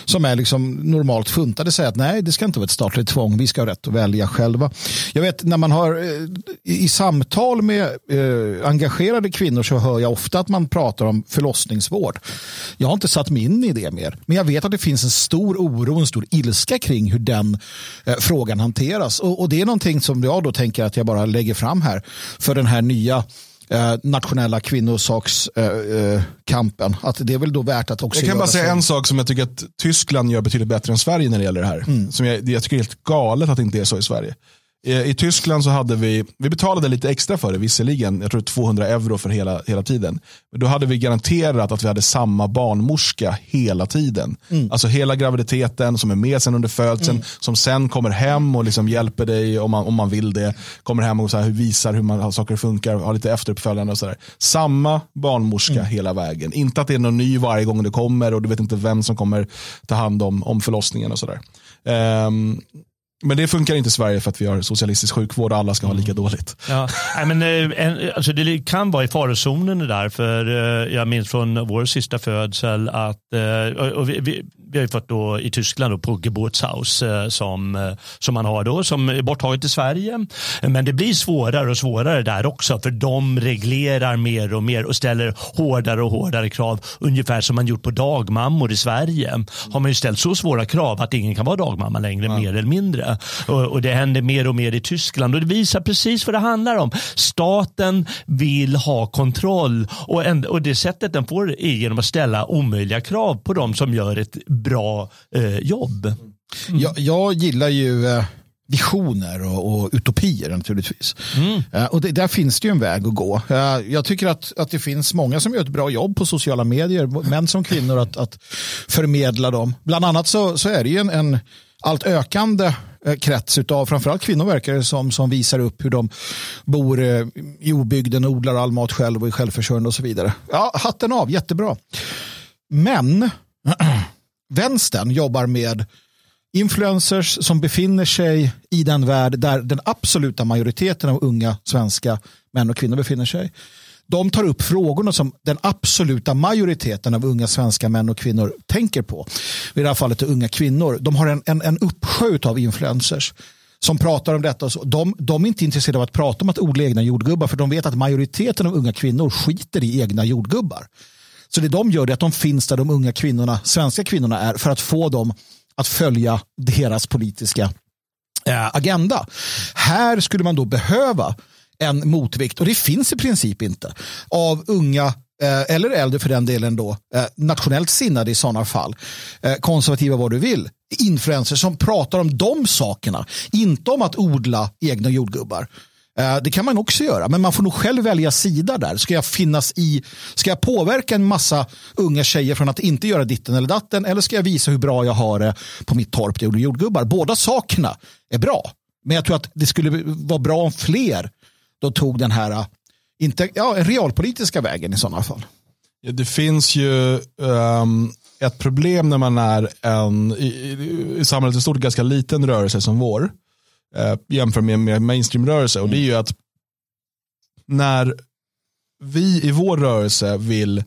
som är liksom normalt funtade säga att nej, det ska inte vara ett statligt tvång. Vi ska ha rätt att välja själva. Jag vet när man har eh, i samtal med eh, engagerade kvinnor så hör jag ofta att man pratar om förlossningsvård. Jag har inte satt mig in i det mer. Men jag vet att det finns en stor oro, en stor ilska kring hur den eh, frågan hanteras. Och, och, det är någonting som jag då tänker att jag bara lägger fram här för den här nya eh, nationella kvinnosakskampen. Eh, att det är väl då värt att också Jag kan bara säga en sak som jag tycker att Tyskland gör betydligt bättre än Sverige när det gäller det här. Mm. Som jag, jag tycker är helt galet att det inte är så i Sverige. I Tyskland så hade vi, vi betalade lite extra för det visserligen, jag tror 200 euro för hela, hela tiden. Men då hade vi garanterat att vi hade samma barnmorska hela tiden. Mm. Alltså hela graviditeten som är med sen under födseln, mm. som sen kommer hem och liksom hjälper dig om man, om man vill det. Kommer hem och så här, visar hur man, saker funkar, har lite efteruppföljande och sådär. Samma barnmorska mm. hela vägen. Inte att det är någon ny varje gång det kommer och du vet inte vem som kommer ta hand om, om förlossningen och sådär. Um, men det funkar inte i Sverige för att vi har socialistisk sjukvård och alla ska ha lika mm. dåligt. Ja, men, eh, en, alltså det kan vara i farozonen det där. För eh, jag minns från vår sista födsel att eh, och vi, vi, har ju fått då i Tyskland då på Geburtshaus som, som man har då som är borttaget i Sverige. Men det blir svårare och svårare där också för de reglerar mer och mer och ställer hårdare och hårdare krav. Ungefär som man gjort på dagmammor i Sverige. Har man ju ställt så svåra krav att ingen kan vara dagmamma längre ja. mer eller mindre. Och, och, det händer mer och mer i Tyskland och det visar precis vad det handlar om. Staten vill ha kontroll och, en, och det sättet den får är genom att ställa omöjliga krav på de som gör ett bra eh, jobb. Mm. Jag, jag, gillar ju eh, visioner och, och, utopier naturligtvis. Mm. Uh, och det, där finns det ju en väg att gå. Uh, jag tycker att, att det finns många som gör ett bra jobb på sociala medier, män som kvinnor, att, att förmedla dem. Bland annat så, så är det ju en, en allt ökande Eh, krets av framförallt kvinnor verkar det som, som visar upp hur de bor eh, i obygden, odlar all mat själv och är självförsörjande och så vidare. Ja, hatten av, jättebra. Men vänstern jobbar med influencers som befinner sig i den värld där den absoluta majoriteten av unga svenska män och kvinnor befinner sig de tar upp frågorna som den absoluta majoriteten av unga svenska män och kvinnor tänker på. I det här fallet är unga kvinnor. De har en, en, en uppsjö av influencers som pratar om detta. De, de är inte intresserade av att prata om att odla egna jordgubbar för de vet att majoriteten av unga kvinnor skiter i egna jordgubbar. Så det de gör är att de finns där de unga kvinnorna, svenska kvinnorna är för att få dem att följa deras politiska eh, agenda. Här skulle man då behöva en motvikt och det finns i princip inte av unga eh, eller äldre för den delen då, eh, nationellt sinnade i sådana fall, konservativa vad du vill, influencers som pratar om de sakerna, inte om att odla egna jordgubbar. Eh, det kan man också göra, men man får nog själv välja sida där. Ska jag finnas i, ska jag påverka en massa unga tjejer från att inte göra ditten eller datten eller ska jag visa hur bra jag har det på mitt torp där jag jordgubbar? Båda sakerna är bra, men jag tror att det skulle vara bra om fler då tog den här eh, inte, ja, realpolitiska vägen i sådana fall. Ja, det finns ju um, ett problem när man är en i, i, i samhället i stort ganska liten rörelse som vår uh, jämfört med, med mainstreamrörelse. Och det är ju att när vi i vår rörelse vill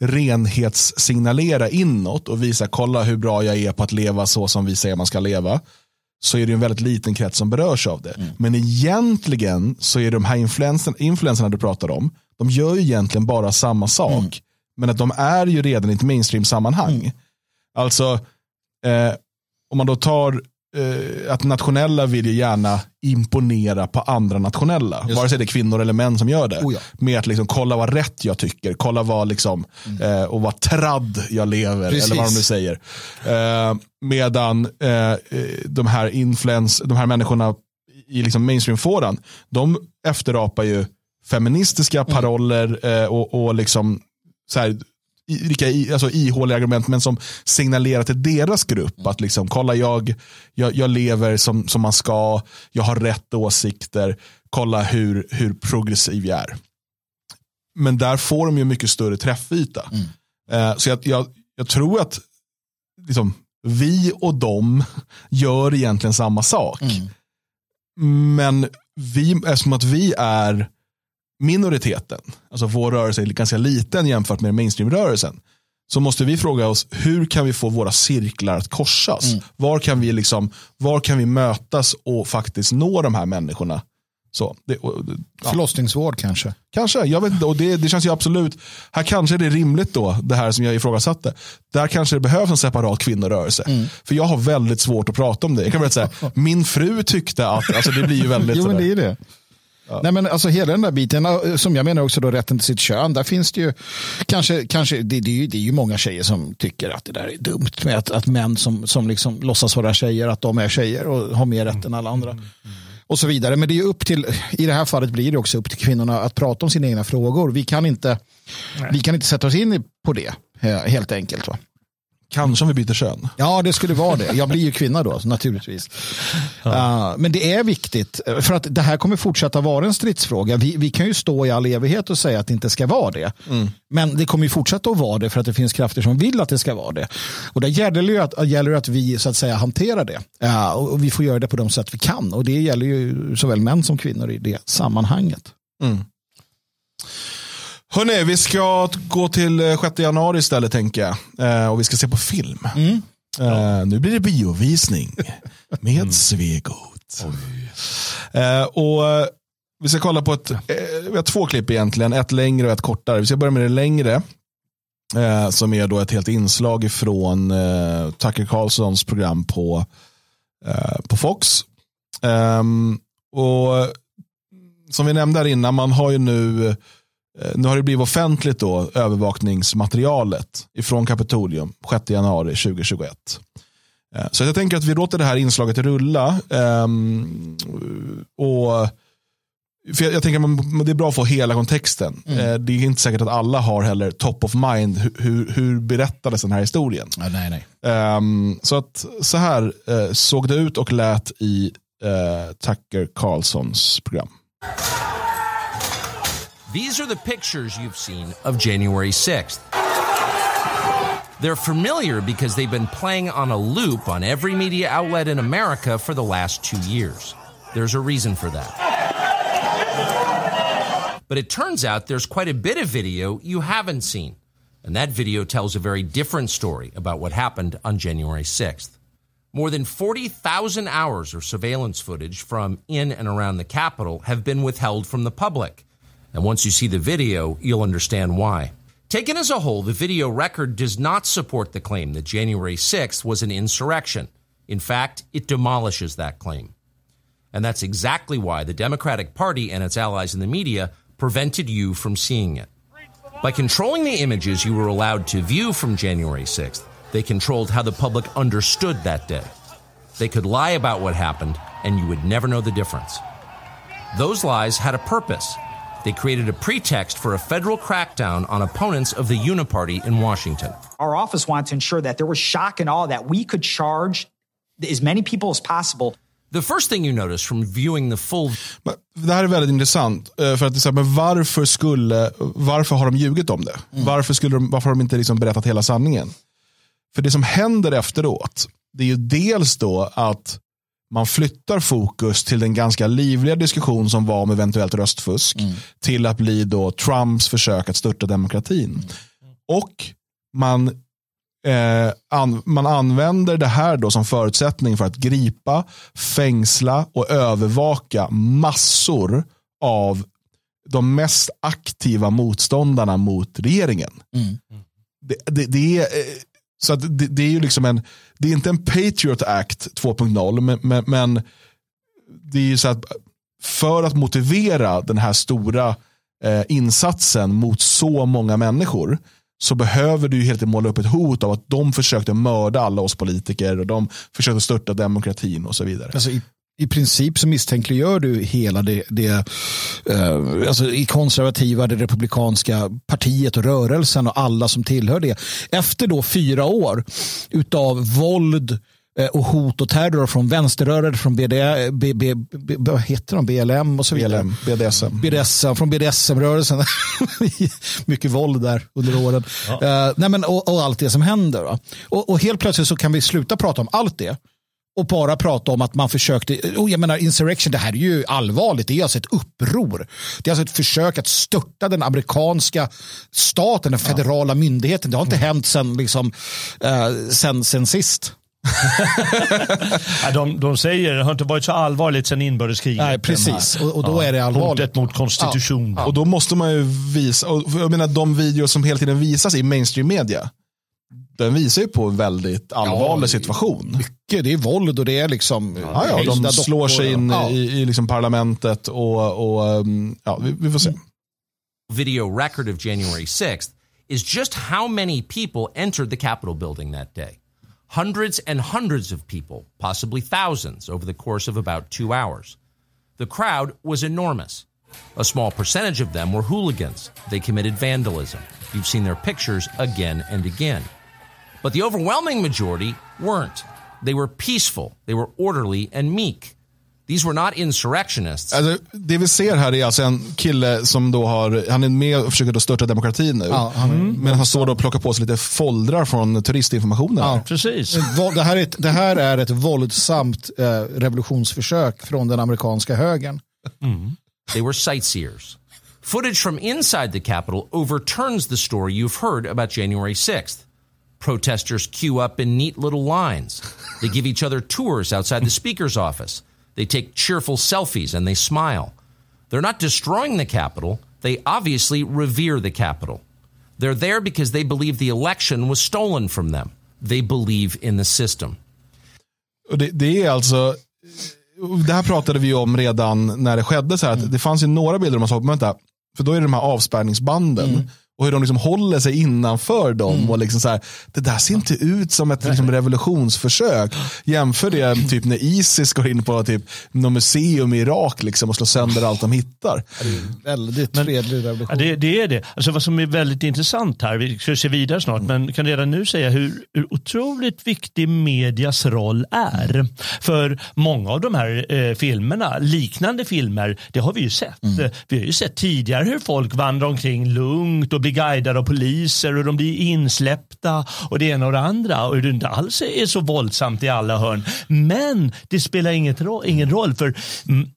renhetssignalera inåt och visa kolla hur bra jag är på att leva så som vi säger man ska leva så är det en väldigt liten krets som berörs av det. Mm. Men egentligen så är de här influenserna, influenserna du pratar om, de gör ju egentligen bara samma sak. Mm. Men att de är ju redan i ett mainstream-sammanhang. Mm. Alltså, eh, om man då tar eh, att nationella vill ju gärna imponera på andra nationella. Just. Vare sig det är kvinnor eller män som gör det. Oh ja. Med att liksom, kolla vad rätt jag tycker, kolla vad liksom, mm. eh, och vad tradd jag lever. Precis. Eller vad de nu säger. Eh, medan eh, de, här influence, de här människorna i liksom mainstream-fåran, de efterapar ju feministiska mm. paroller mm. och, och liksom så här, vilka alltså, ihåliga argument, men som signalerar till deras grupp att liksom, kolla jag, jag, jag lever som, som man ska, jag har rätt åsikter, kolla hur, hur progressiv jag är. Men där får de ju mycket större träffyta. Mm. Eh, så jag, jag, jag, tror att liksom, vi och de gör egentligen samma sak. Mm. Men vi, eftersom att vi är minoriteten, alltså vår rörelse är ganska liten jämfört med mainstreamrörelsen, så måste vi fråga oss hur kan vi få våra cirklar att korsas? Mm. Var, kan vi liksom, var kan vi mötas och faktiskt nå de här människorna? Så, det, och, ja. Förlossningsvård kanske? Kanske, jag vet inte. Och det, det känns ju absolut, här kanske det är rimligt då, det här som jag ifrågasatte. Där kanske det behövs en separat kvinnorörelse. Mm. För jag har väldigt svårt att prata om det. Jag kan säga, min fru tyckte att, alltså det blir ju väldigt jo, men det är det. Ja. Nej, men alltså hela den där biten, som jag menar också då rätten till sitt kön, där finns det ju kanske, kanske det, det, är ju, det är ju många tjejer som tycker att det där är dumt med att, att män som, som liksom låtsas vara tjejer, att de är tjejer och har mer rätt än alla andra. Mm. och så vidare. Men det är upp till, i det här fallet blir det också upp till kvinnorna att prata om sina egna frågor. Vi kan inte, vi kan inte sätta oss in på det helt enkelt. Va? Kanske om vi byter kön. Ja, det skulle vara det. Jag blir ju kvinna då, naturligtvis. Ja. Uh, men det är viktigt, för att det här kommer fortsätta vara en stridsfråga. Vi, vi kan ju stå i all evighet och säga att det inte ska vara det. Mm. Men det kommer ju fortsätta att vara det för att det finns krafter som vill att det ska vara det. Och där gäller det att, gäller att vi så att säga hanterar det. Uh, och vi får göra det på de sätt vi kan. Och det gäller ju såväl män som kvinnor i det sammanhanget. Mm. Hörrni, vi ska gå till 6 eh, januari istället tänker jag. Eh, och vi ska se på film. Mm. Eh, nu blir det biovisning med mm. Svegot. Eh, och eh, vi ska kolla på ett, eh, vi har två klipp egentligen, ett längre och ett kortare. Vi ska börja med det längre. som är då ett helt inslag från Tucker Carlsons program på, på Fox. Ehm, och som vi nämnde här innan, man har ju nu Eh, nu har det blivit offentligt då, övervakningsmaterialet ifrån Kapitolium 6 januari 2021. Eh, så jag tänker att vi låter det här inslaget rulla. Ehm, och för jag, tänker att det är bra att få hela kontexten. Mm. Eh, det är inte säkert att alla har heller top of mind. Hur, hur berättades den här historien? Ja, nej, nej. Um, så att så här såg det ut och lät i uh, Tucker Carlsons program. These are the pictures you've seen of January 6th. They're familiar because they've been playing on a loop on every media outlet in America for the last two years. There's a reason for that. But it turns out there's quite a bit of video you haven't seen. And that video tells a very different story about what happened on January 6th. More than 40,000 hours of surveillance footage from in and around the Capitol have been withheld from the public. And once you see the video, you'll understand why. Taken as a whole, the video record does not support the claim that January 6th was an insurrection. In fact, it demolishes that claim. And that's exactly why the Democratic Party and its allies in the media prevented you from seeing it. By controlling the images you were allowed to view from January 6th, they controlled how the public understood that day. They could lie about what happened, and you would never know the difference. Those lies had a purpose they created a pretext for a federal crackdown on opponents of the Uniparty in Washington. Our office wanted to ensure that there was shock and awe that we could charge as many people as possible The first thing you notice from viewing the full... Det här är väldigt intressant. Eh, för att men varför, skulle, varför har de ljugit om det? Mm. Varför, skulle de, varför har de inte liksom berättat hela sanningen? För det som händer efteråt, det är ju dels då att man flyttar fokus till den ganska livliga diskussion som var om eventuellt röstfusk mm. till att bli då Trumps försök att störta demokratin. Mm. Och man, eh, an, man använder det här då som förutsättning för att gripa, fängsla och övervaka massor av de mest aktiva motståndarna mot regeringen. Mm. Det, det, det, är, eh, så det, det, är ju liksom en det är inte en Patriot Act 2.0, men, men, men, det är ju så att för att motivera den här stora eh, insatsen mot så många människor så behöver du ju helt måla upp ett hot av att de försökte mörda alla oss politiker och de försökte störta demokratin och så vidare. Alltså i, i princip så misstänkliggör du hela det, det eh, alltså i konservativa, det republikanska partiet och rörelsen och alla som tillhör det. Efter då fyra år utav våld, eh, och hot och terror från vänsterrörelser, från BD, B, B, B, vad heter de? BLM och så vidare. BLM, BDSM. BDSM från BDSM-rörelsen. Mycket våld där under åren. Ja. Uh, nej men, och, och, allt det som händer. Och, och, helt plötsligt så kan vi sluta prata om allt det och bara prata om att man försökte, och jag menar insurrection, det här är ju allvarligt, det är alltså ett uppror. Det är alltså ett försök att störta den amerikanska staten, den federala ja. myndigheten. Det har inte mm. hänt sen, liksom, uh, sen, sen sist. de, de säger det har inte varit så allvarligt sen inbördeskriget. Nej, precis. Och, och då ja, är det allvarligt. Hotet mot konstitution. Ja. Och då måste man ju visa, och jag menar de videor som hela tiden visas i mainstream media den visar ju på en väldigt allvarlig ja, situation. Mycket, det är våld och det är liksom... Ja, ja, de slår sig in ja. i, i liksom parlamentet och, och um, ja, vi, vi får se. Video record of January 6th is just how many people entered the Capitol building that day. Hundreds and hundreds of people, possibly thousands, over the course of about two hours. The crowd was enormous. A small percentage of them were hooligans. They committed vandalism. You've seen their pictures again and again. But the overwhelming majority weren't. They were peaceful, they were orderly and meek. These were not insurrectionists. Alltså, det vi ser här är alltså en kille som då har, han är med och försöker då störta demokratin nu. Ja, han är- Men han står då och plockar på sig lite foldrar från turistinformationen. Ja. Precis. Det här är ett, det här är ett våldsamt eh, revolutionsförsök från den amerikanska högern. They were sightseers. Footage from inside the Capitol overturns the story you've heard about January 6th. Protesters queue up in neat little lines. They give each other tours outside the Speaker's office. They take cheerful selfies and they smile. They're not destroying the Capitol, they obviously revere the Capitol. They're there because they believe the election was stolen from them. They believe in the system. Det, det är alltså, det här pratade vi om redan när det skedde. Så här, att mm. det fanns ju några bilder man såg, men vänta, för då är det de här avspärrningsbanden. Mm. Och hur de liksom håller sig innanför dem. Och liksom så här, det där ser inte ut som ett liksom, revolutionsförsök. Jämför det typ när Isis går in på typ, något museum i Irak liksom, och slår sönder allt de hittar. Väldigt fredlig revolution. Ja, det, det är det. Alltså vad som är väldigt intressant här, vi ska se vidare snart, men kan redan nu säga hur, hur otroligt viktig medias roll är. För många av de här eh, filmerna, liknande filmer, det har vi ju sett. Eh, Vi har ju sett tidigare hur folk vandrar omkring lugnt och blir guidade av poliser och de blir insläppta och det ena och det andra och det inte alls är så våldsamt i alla hörn. Men det spelar inget ro- ingen roll för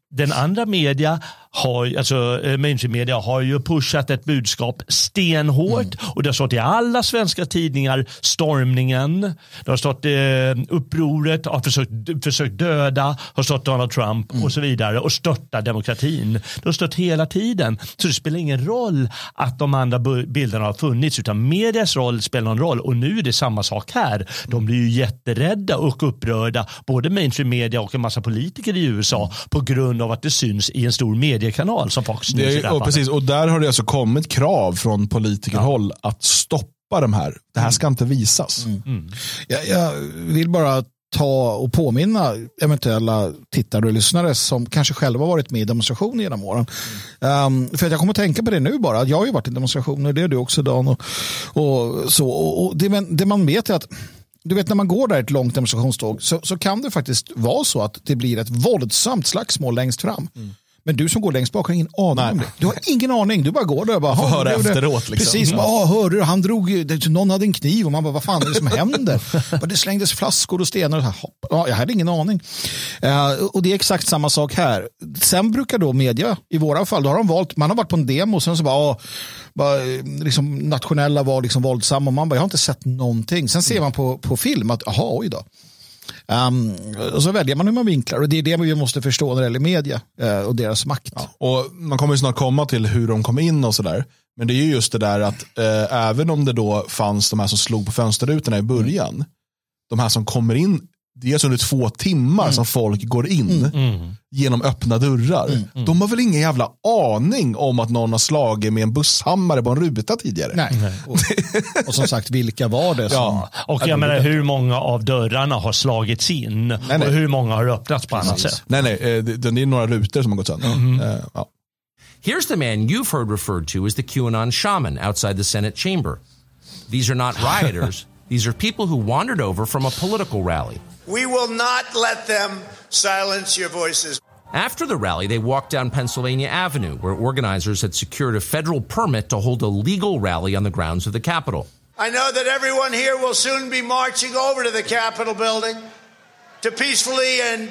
den andra media har, alltså eh, mainstream media har ju pushat ett budskap stenhårt och det har stått i alla svenska tidningar stormningen, det har stått eh, upproret, har försökt, försökt döda, har stått Donald Trump och så vidare och störta demokratin. Det har stått hela tiden. Så det spelar ingen roll att de andra bilderna har funnits utan medias roll spelar någon roll och nu är det samma sak här. De blir ju jätterädda och upprörda, både mainstream media och en massa politiker i USA på grund av att det syns i en stor mediekanal som Fox News Det är, och, precis, och där har det alltså kommit krav från politikerhåll att stoppa de här. Det här ska inte visas. Jag, jag vill bara ta och påminna eventuella tittare och lyssnare som kanske själva varit med i demonstrationer genom åren. Um, för att jag kommer att tänka på det nu bara. Jag har ju varit i demonstrationer, det är du också Dan. Och, och så. Och, och det, men, det man vet är att du vet när man går där ett långt demonstrationståg så, så kan det faktiskt vara så att det blir ett våldsamt slagsmål längst fram. Mm. Men du som går längst bak har ingen aning Nej. om det. Du har ingen aning. Du bara går där och bara, får "Ha, höra efteråt, liksom. Precis, bara, "Ah, hörde du, han drog, någon hade en kniv och man bara, vad fan är det som händer? Bara, det slängdes flaskor och stenar. Och så här, ja, jag hade ingen aning. Eh, och det är exakt samma sak här. Sen brukar då media, i våra fall, då har de valt, man har varit på en demo och sen så bara, ah, bara eh, liksom, nationella var liksom våldsamma och man bara, jag har inte sett någonting. Sen ser man på, på film att, jaha, oj då. Um, och så väljer man hur man vinklar och det är det vi måste förstå när det gäller media uh, och deras makt. Och Man kommer ju snart komma till hur de kom in och sådär. Men det är ju just det där att uh, även om det då fanns de här som slog på fönsterrutorna i början. De här som kommer in, det är under två timmar som folk går in genom öppna dörrar. De har väl ingen jävla aning om att någon har slagit med en busshammare på en ruta tidigare. Nej. Och, och som sagt, vilka var det som... Ja. Och jag menar hur många av dörrarna har slagits in nej. och hur många har öppnats på annat sätt. Nej, nej, eh, det, det är några rutor som har gått sönder. Eh, ja. Here's the man you've heard referred to as the QAnon shaman outside the Senate chamber. These are not rioters, these are people who wandered over from a political rally. We will not let them silence your voices. After the rally, they walked down Pennsylvania Avenue, where organizers had secured a federal permit to hold a legal rally on the grounds of the Capitol. I know that everyone here will soon be marching over to the Capitol building to peacefully and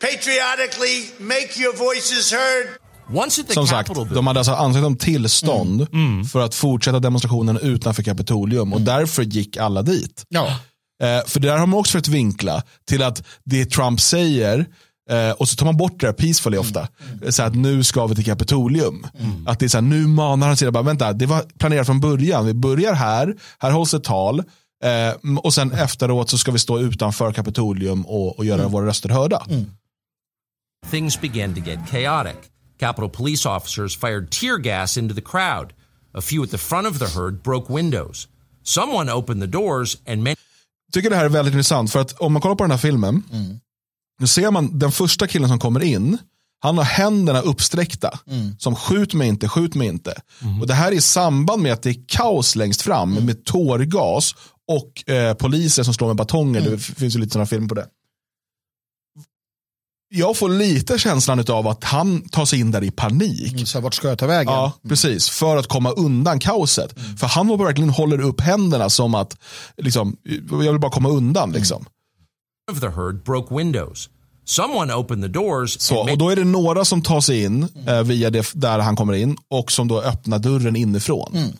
patriotically make your voices heard. Once at the Som sagt, Capitol building, de hade alltså ansökt om tillstånd mm. Mm. för att fortsätta demonstrationen utanför Kapitolium och mm. därför gick alla dit. Ja. Eh, för det där har man också försökt vinkla till att det Trump säger eh, och så tar man bort det där peacefully ofta. Så att nu ska vi till Kapitolium. Att det är så här, nu manar han sig. Bara, Vänta, det var planerat från början. Vi börjar här, här hålls ett tal. Eh, och sen efteråt så ska vi stå utanför Kapitolium och, och göra våra röster hörda. things began to get chaotic. Capitol police officers fired tear gas into the crowd. A few at the front of the herd broke windows. Someone opened the doors and many tycker det här är väldigt intressant för att om man kollar på den här filmen. Då ser man den första killen som kommer in. Han har händerna uppsträckta. Som skjut mig inte, skjut mig inte. Och Det här är i samband med att det är kaos längst fram med tårgas och eh, poliser som slår med batonger. Det finns ju lite sådana filmer på det. Jag får lite känslan av att han tar sig in där i panik. Så här, vart ska jag ta vägen? Ja, precis. För att komma undan kaoset. För han var verkligen håller upp händerna som att, liksom, jag vill bara komma undan. Liksom. of the herd broke windows. Someone opened the doors Så, och då är det några som tar sig in eh, via det där han kommer in och som då öppnar dörren inifrån.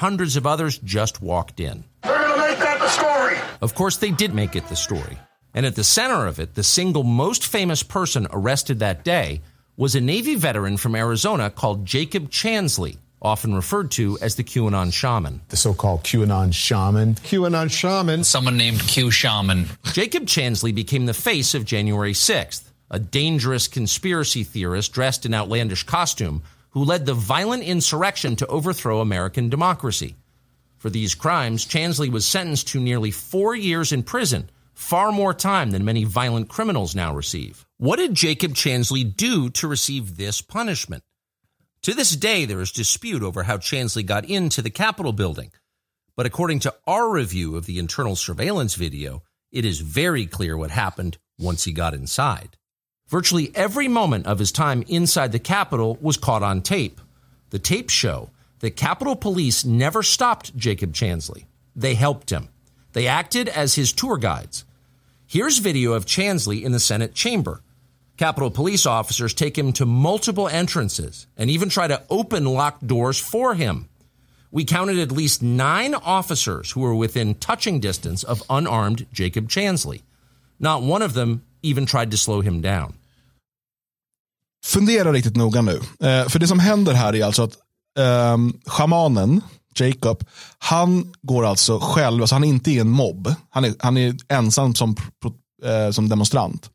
hundreds of others just walked in. They're going to make that the story. Of course, they did make it the story. And at the center of it, the single most famous person arrested that day was a Navy veteran from Arizona called Jacob Chansley, often referred to as the QAnon shaman. the so-called QAnon shaman. QAnon shaman. Someone named Q Shaman. Jacob Chansley became the face of January 6th, a dangerous conspiracy theorist dressed in outlandish costume who led the violent insurrection to overthrow American democracy. For these crimes, Chansley was sentenced to nearly four years in prison, far more time than many violent criminals now receive. What did Jacob Chansley do to receive this punishment? To this day, there is dispute over how Chansley got into the Capitol building. But according to our review of the internal surveillance video, it is very clear what happened once he got inside. Virtually every moment of his time inside the Capitol was caught on tape. The tapes show that Capitol Police never stopped Jacob Chansley. They helped him. They acted as his tour guides. Here's video of Chansley in the Senate chamber. Capitol Police officers take him to multiple entrances and even try to open locked doors for him. We counted at least nine officers who were within touching distance of unarmed Jacob Chansley. Not one of them even tried to slow him down. Fundera riktigt noga nu. Eh, för det som händer här är alltså att shamanen, Jacob, han går alltså själv, alltså han är inte i en mobb. Han är, han är ensam som, eh, som demonstrant.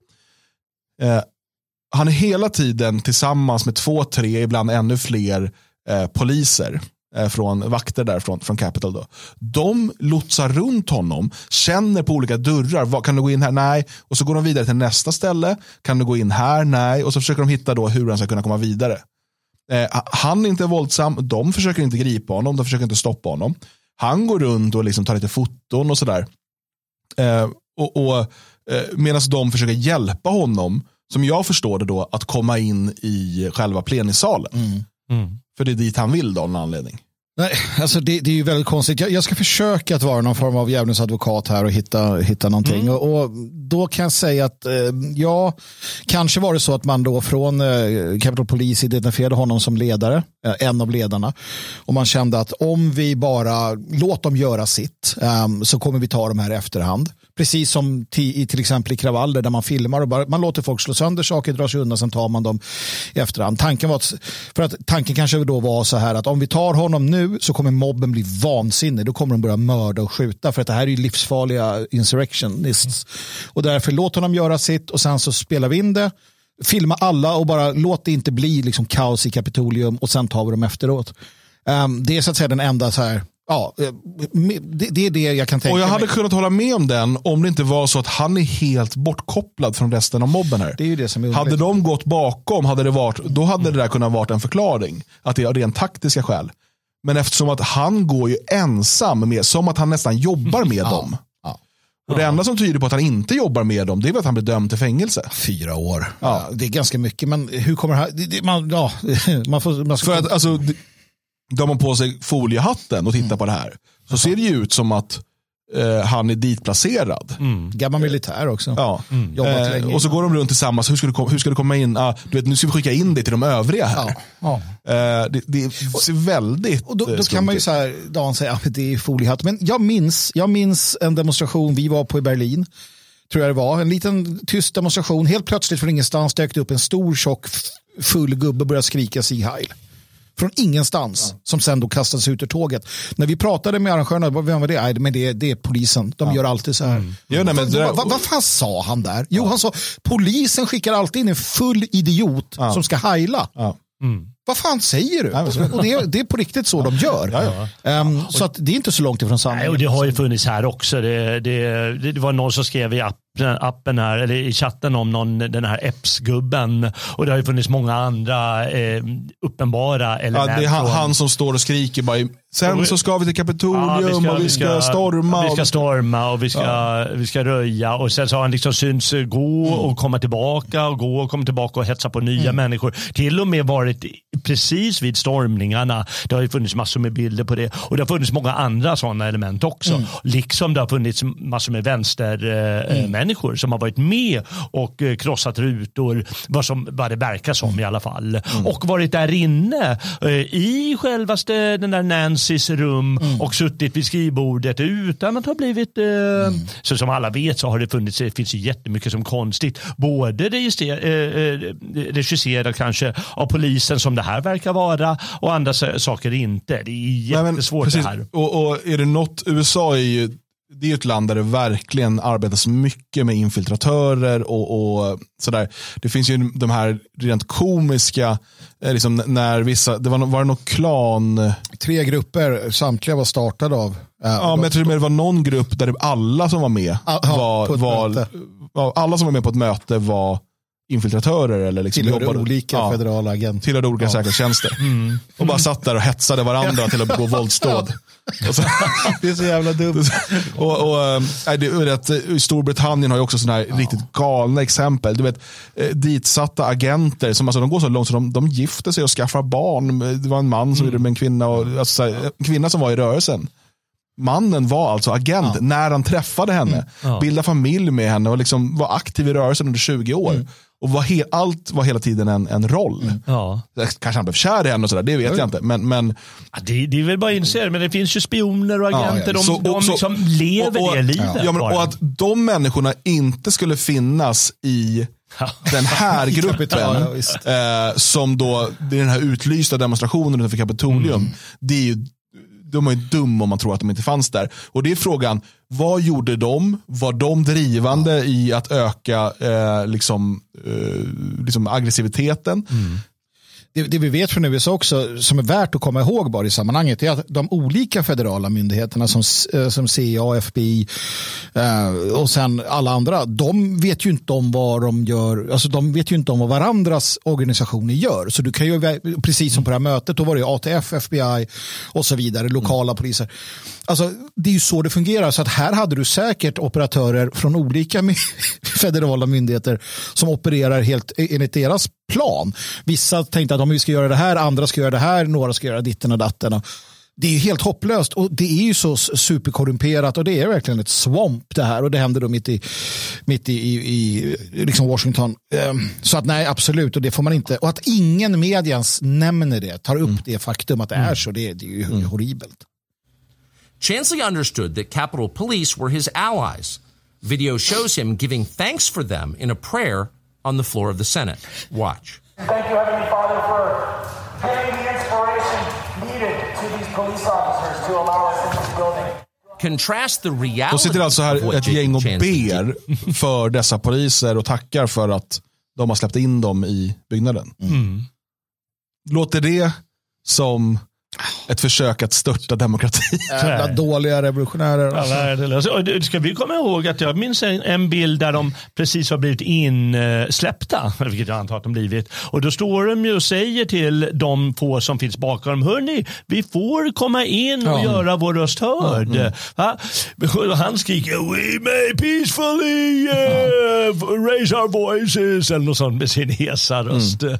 Eh, han är hela tiden tillsammans med två, tre, ibland ännu fler eh, poliser eh, från vakter där från, från Capitol. Då. De lotsar runt honom, känner på olika dörrar. Vad, kan du gå in här? Nej. Och så går de vidare till nästa ställe. Kan du gå in här? Nej. Och så försöker de hitta då hur han ska kunna komma vidare. Eh, han är inte våldsam, de försöker inte gripa honom, de försöker inte stoppa honom. Han går runt och liksom tar lite foton och sådär. Eh, och, och, eh, Medan de försöker hjälpa honom, som jag förstår det då, att komma in i själva plenisalen. För det är dit han vill då av någon anledning. Nej, alltså det, det är ju väldigt konstigt. Jag, jag ska försöka att vara någon form av djävulens advokat här och hitta, hitta någonting. Och, och då kan jag säga att eh, ja, kanske var det så att man då från eh, Capitol Police identifierade honom som ledare, eh, en av ledarna. Och man kände att om vi bara låt dem göra sitt eh, så kommer vi ta dem här i efterhand. Precis som i till exempel i kravaller där man filmar och bara, man låter folk slå sönder saker, dra sig undan, sen tar man dem i efterhand. Tanken var att, för att tanken kanske då var så här att om vi tar honom nu så kommer mobben bli vansinnig. Då kommer de börja mörda och skjuta för att det här är ju livsfarliga insurrectionists. Och därför låt honom göra sitt och sen så spelar vi in det. Filma alla och bara låt det inte bli liksom kaos i Kapitolium och sen tar vi dem efteråt. Um, det är så att säga den enda så här, ja, eh, det, det är det jag kan tänka Och jag hade mig. kunnat hålla med om den om det inte var så att han är helt bortkopplad från resten av mobben här. Det är ju det som är Hade de gått bakom, hade det varit, då hade det där kunnat vara en förklaring. Att det är rent taktiska skäl. Men eftersom att han går ju ensam med, som att han nästan jobbar med dem. ja. Och det enda som tyder på att han inte jobbar med dem, det är att han blir dömd till fängelse. Fyra år. Ja. Det är ganska mycket, men hur kommer det här... Det, det, man, ja, man får, man ska, För att alltså, d- drar man på sig foliehatten och tittar på det här, så ser det ju ut som att eh, han är ditplacerad. Gammal militär också. Ja. Jobbat Eh, och så går de runt tillsammans, hur ska du, kom- hur ska du komma in? Ah, du vet, nu ska vi skicka in dig till de övriga här. Ja. Eh, det, det ser väldigt Och då, eh, då skumt kan man ju så här, Dan säga att det är foliehatt. Men jag minns, jag minns en demonstration vi var på i Berlin. Tror jag det var. En liten tyst demonstration. Helt plötsligt från ingenstans dök det upp en stor tjock full gubbe och började skrika Sieg Heil. Från ingenstans. Som sen då kastades ut ur tåget. När vi pratade med arrangörerna, vem var det? Nej, men det, är- det är polisen. De gör alltid så här. Ja, nej, men vad, vad, vad fan sa han där? Jo, han sa polisen skickar alltid in en full idiot som ska heila. Ja. Vad fan säger du? och det, är, det är på riktigt så de gör. Ehm, så att det är inte så långt ifrån Nej, sanningen. och det har ju funnits här också. Det, det, det var någon som skrev i app den här appen här, eller i chatten om någon, den här Epps-gubben. Och det har ju funnits många andra eh, uppenbara element. Ja, det är han, han som står och skriker bara, sen så ska vi till Kapitolium och vi ska storma. Vi ska storma och vi ska, vi ska röja. Och sen så har han liksom synts eh, gå Mm. och komma tillbaka och gå och komma tillbaka och hetsa på nya människor. Till och med varit precis vid stormningarna. Det har ju funnits massor med bilder på det. Och det har funnits många andra sådana element också. Mm. Liksom det har funnits massor med vänstermänniskor som har varit med och eh, krossat rutor. Vad, som, vad det verkar som i alla fall. Mm. Och varit där inne eh, i självaste den där Nancys rum och suttit vid skrivbordet utan att ha blivit... Eh, Så som alla vet så har det funnits det finns ju jättemycket som konstigt. Både regisserat kanske av polisen som det här verkar vara och andra sa- saker inte. Det är Nej, men jättesvårt precis. det här. Och, och är det något, USA är ju det är ett land där det verkligen arbetas mycket med infiltratörer och, och sådär. Det finns ju de här rent komiska, eh, liksom när vissa, det var, var det något klan, Tre grupper, samtliga var startade av. eh, ja men jag tror det var någon grupp där alla som var med, Ja, ja, var, var, ja, alla som var med på ett möte var infiltratörer eller liksom Tillhörde jobbade- olika ja, federala agenter. tillhörde olika säkerhetstjänster. Och bara satt där och hetsade varandra till att begå våldsdåd. Så, Det är så jävla dumt. och, och, eh, nej, det, är rätt, eh, Storbritannien har ju också sådana här riktigt galna exempel. Du vet, eh, ditsatta agenter, som, alltså, de går så långt så de, de gifter sig och skaffar barn. Det var en man som gjorde det med en kvinna, och, alltså, så här, en kvinna som var i rörelsen. Mannen var alltså agent när han träffade henne, bildade familj med henne och liksom var aktiv i rörelsen under 20 år. Och var he, allt var hela tiden en, en roll. Ja. Kanske han blev kär i henne och sådär, det vet jag inte. Men, men Ja, Det, det är väl bara att inse det, men det finns ju spioner och agenter. Ja, ja. De, de liksom lever och, och, det livet. Ja, men, och att de människorna inte skulle finnas i den här gruppen. Eh, som då, det är den här utlysta demonstrationen utanför Kapitolium. Mm. Det är ju, då är man ju dum om man tror att de inte fanns där. Och det är frågan, vad gjorde de? Var de drivande i att öka eh, liksom, eh, liksom aggressiviteten? Mm. Det, det vi vet från USA också, som är värt att komma ihåg bara i sammanhanget, är att de olika federala myndigheterna som, eh, som CIA, FBI eh, och sen alla andra, de vet ju inte om vad de gör, alltså de vet ju inte om vad varandras organisationer gör. Så du kan ju, precis som på det här mötet, då var det ATF, FBI och så vidare, lokala poliser. Alltså, det är ju så det fungerar, så att här hade du säkert operatörer från olika federala myndigheter som opererar helt enligt deras plan. Vissa tänkte att om vi ska göra det här, andra ska göra det här, några ska göra ditten och datten. Och Det är ju helt hopplöst och det är ju så superkorrumperat och det är verkligen ett swamp det här och det händer då mitt i, mitt i, i, i liksom Washington. Ehm, Så att nej, absolut och det får man inte. Och att ingen medians nämner det, tar upp det faktum att det är så, det, det är ju horribelt. Chansley understood that Capitol Police were his allies. Video shows him giving thanks for them in a prayer on the floor of the Senate. Watch. Thank you, Heavenly Father, for giving the inspiration needed to these police officers to allow us in this building. Contrast the De reality sitter alltså här ett gäng och ber för dessa poliser och tackar för att de har släppt in dem i byggnaden. Låter det som ett försök att störta demokratin? Jävla dåliga revolutionärer. Ja, Alltså. ska vi komma ihåg att jag minns en, en bild där de precis har blivit insläppta, vilket jag antar att de blivit. Och då står de ju och säger till de få som finns bakom dem, hörni, vi får komma in och göra vår röst hörd. Va? Och Han skriker, we may peacefully uh, raise our voices, eller något sånt med sin hesa röst. Ja,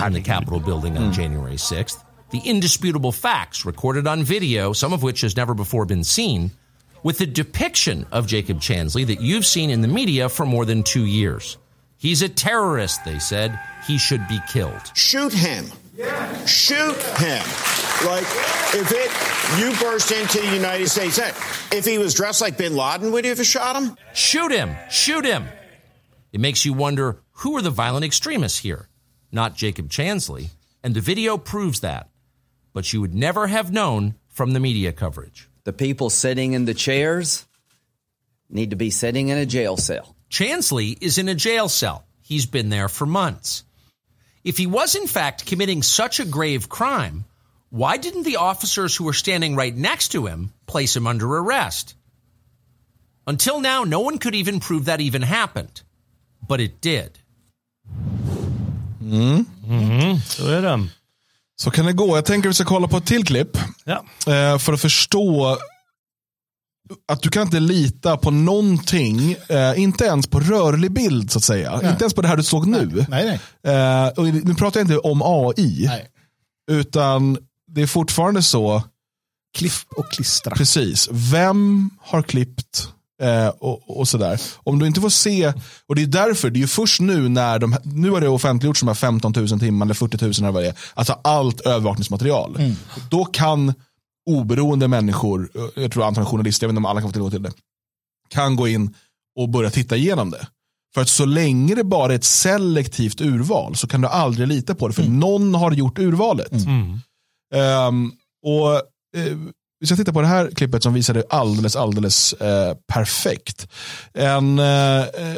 men did. Capitol building on January 6th. The indisputable facts recorded on video, some of which has never before been seen, with the depiction of Jacob Chansley that you've seen in the media for more than two years. He's a terrorist, they said. He should be killed. shoot him. Shoot him. Like if it you burst into the United States, if he was dressed like Bin Laden, would you have shot him? Shoot him! Shoot him! It makes you wonder who are the violent extremists here? Not Jacob Chansley. And the video proves that. But you would never have known from the media coverage. The people sitting in the chairs need to be sitting in a jail cell. Chansley is in a jail cell. He's been there for months. If he was in fact committing such a grave crime, why didn't the officers who were standing right next to him place him under arrest? Until now, no one could even prove that even happened. But it did. Så är det. Så kan det gå. Jag tänker att vi ska kolla på ett till klipp. Ja. Eh, för att förstå att du kan inte lita på någonting, eh, inte ens på rörlig bild så att säga. Inte ens på det här du såg nu. Nej, nej. Eh, och nu pratar jag inte om AI, Nej. utan det är fortfarande så, Klipp och klistra. precis, vem har klippt eh, och, och sådär. Om du inte får se, och det är därför, det är ju först nu när de, nu har det offentliggjorts de här 15 000 timmar eller 40 000 eller vad det är, alltså allt övervakningsmaterial. Då kan oberoende människor, eh, jag tror antagligen journalister, jag vet inte om alla kan få tillgång till det, kan gå in och börja titta igenom det. För att så länge det bara är ett selektivt urval så kan du aldrig lita på det. För någon har gjort urvalet. Ehm, och eh, Vi ska titta på det här klippet som visar det alldeles, alldeles eh, perfekt. En, eh, eh,